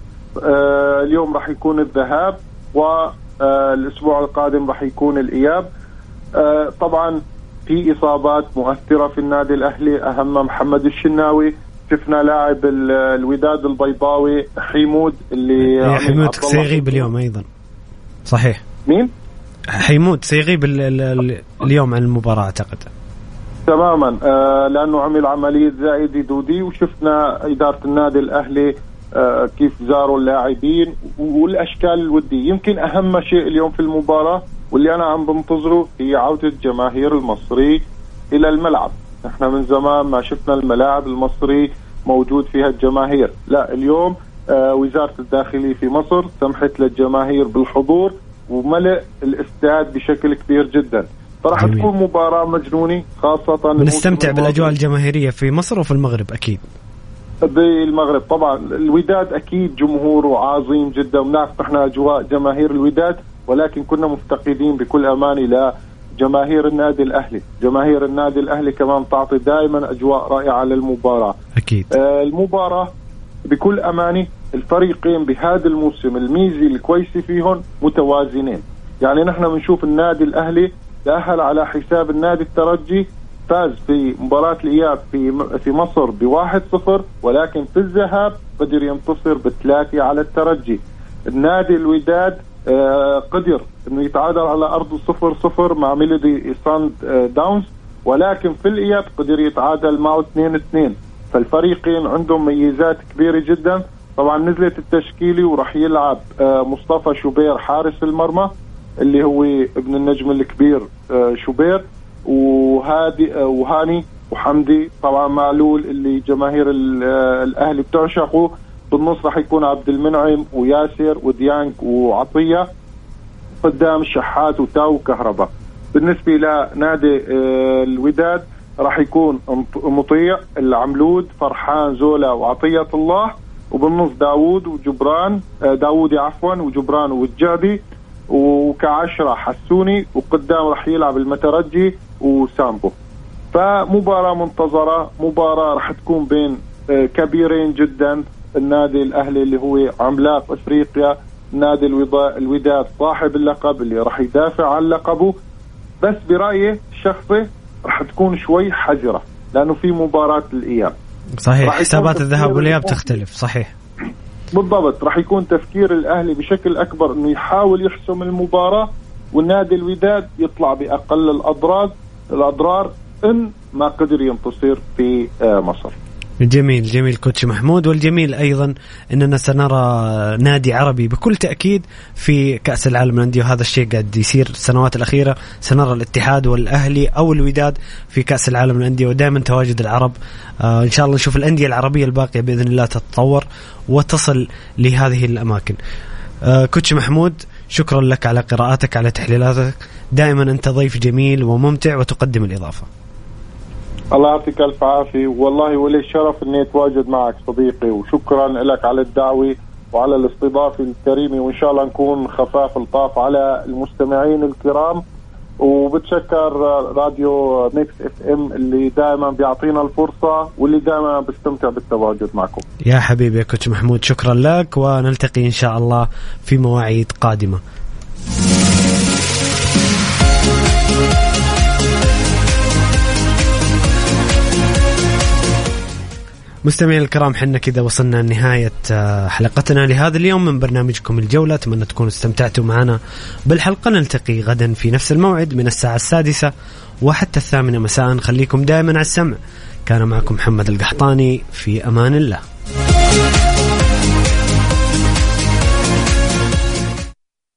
آه اليوم راح يكون الذهاب والأسبوع القادم راح يكون الإياب. آه طبعا في إصابات مؤثرة في النادي الأهلي أهمها محمد الشناوي. شفنا لاعب الوداد البيضاوي حيمود اللي حيمود سيغيب اليوم أيضا. صحيح. مين؟ حيمود سيغيب اليوم عن المباراة أعتقد. تماما. آه لأنه عمل عملية زائدة دودي وشفنا إدارة النادي الأهلي آه كيف زاروا اللاعبين والأشكال الودية. يمكن أهم شيء اليوم في المباراة واللي أنا عم بنتظره هي عودة جماهير المصري إلى الملعب. إحنا من زمان ما شفنا الملاعب المصري موجود فيها الجماهير. لا اليوم آه وزارة الداخلية في مصر سمحت للجماهير بالحضور وملء الاستاد بشكل كبير جدا. فراح تكون مباراة مجنونة خاصة نستمتع بالأجواء الجماهيرية في مصر وفي المغرب أكيد. بالمغرب طبعا. الوداد أكيد جمهوره عظيم جدا. ونعرف نحن أجواء جماهير الوداد ولكن كنا مفتقدين بكل امانه لجماهير النادي الأهلي، جماهير النادي الأهلي كمان تعطي دائما أجواء رائعة للمباراة. أكيد. آه المباراة بكل امانه الفريقين بهذا الموسم الميزه الكويسه فيهم متوازنين، يعني نحن بنشوف النادي الأهلي تأهل على حساب النادي الترجي فاز في مباراة الإياب في في مصر بواحد صفر ولكن في الذهاب قدر ينتصر بثلاثة على الترجي النادي الوداد قدر إنه يتعادل على ارضه صفر صفر مع ميلودي ساند آه داونز. ولكن في الإياب قدر يتعادل معه 2 2 فالفريقين عندهم ميزات كبيرة جدا. طبعا نزلت التشكيلة وراح يلعب آه مصطفى شوبير حارس المرمى اللي هو ابن النجم الكبير آه، شوبير وهادي آه، وهاني وحمدي طبعا معلول اللي جماهير آه، الأهلي بتعشقه. بالنص راح يكون عبد المنعم وياسر وديانج وعطية قدام الشحات وتاو وكهرباء. بالنسبة لنادي الوداد راح يكون مطيع العملود فرحان زولا وعطية الله وبالنص داوود وجبران داوودي عفوا وجبران والجعبي وكعشرة حسوني وقدام راح يلعب المترجي وسامبو. فمباراة منتظرة مباراة راح تكون بين آه، كبيرين جدا. النادي الأهلي اللي هو عملاق أفريقيا نادي الوداد صاحب اللقب اللي راح يدافع عن لقبه. بس برأيي الشخصي راح تكون شوي حذرة لأنه في مباراة الإياب. صحيح حسابات الذهاب والإياب تختلف صحيح. بالضبط راح يكون تفكير الأهلي بشكل أكبر إنه يحاول يحسم المباراة والنادي الوداد يطلع بأقل الاضرار الأضرار إن ما قدر ينتصر في آه، مصر. جميل جميل كوتش محمود والجميل أيضا إننا سنرى نادي عربي بكل تأكيد في كأس العالم للأندية وهذا الشيء قاعد يصير السنوات الأخيرة سنرى الاتحاد والأهلي أو الوداد في كأس العالم للأندية ودائما تواجد العرب آه إن شاء الله نشوف الأندية العربية الباقية بإذن الله تتطور وتصل لهذه الأماكن. آه كوتش محمود شكرا لك على قراءاتك على تحليلاتك دائما أنت ضيف جميل وممتع وتقدم الإضافة. الله يعطيك ألف عافية. والله ولي الشرف إني أتواجد معك صديقي وشكرا لك على الدعوة وعلى الاستضافة الكريمة وإن شاء الله نكون خفاف لطاف على المستمعين الكرام. وبتشكر راديو ميكس إف إم اللي دائما بيعطينا الفرصة واللي دائما بستمتع بالتواجد معكم. يا حبيبي يا كوتش محمود شكرا لك ونلتقي إن شاء الله في مواعيد قادمة. مستمعينا الكرام حنا كذا وصلنا لنهاية آه، حلقتنا لهذا اليوم من برنامجكم الجولة. أتمنى تكونوا استمتعتوا معنا بالحلقة. نلتقي غدا في نفس الموعد من الساعة السادسة وحتى الثامنة مساء. خليكم دائما على السمع. كان معكم محمد القحطاني. في أمان الله.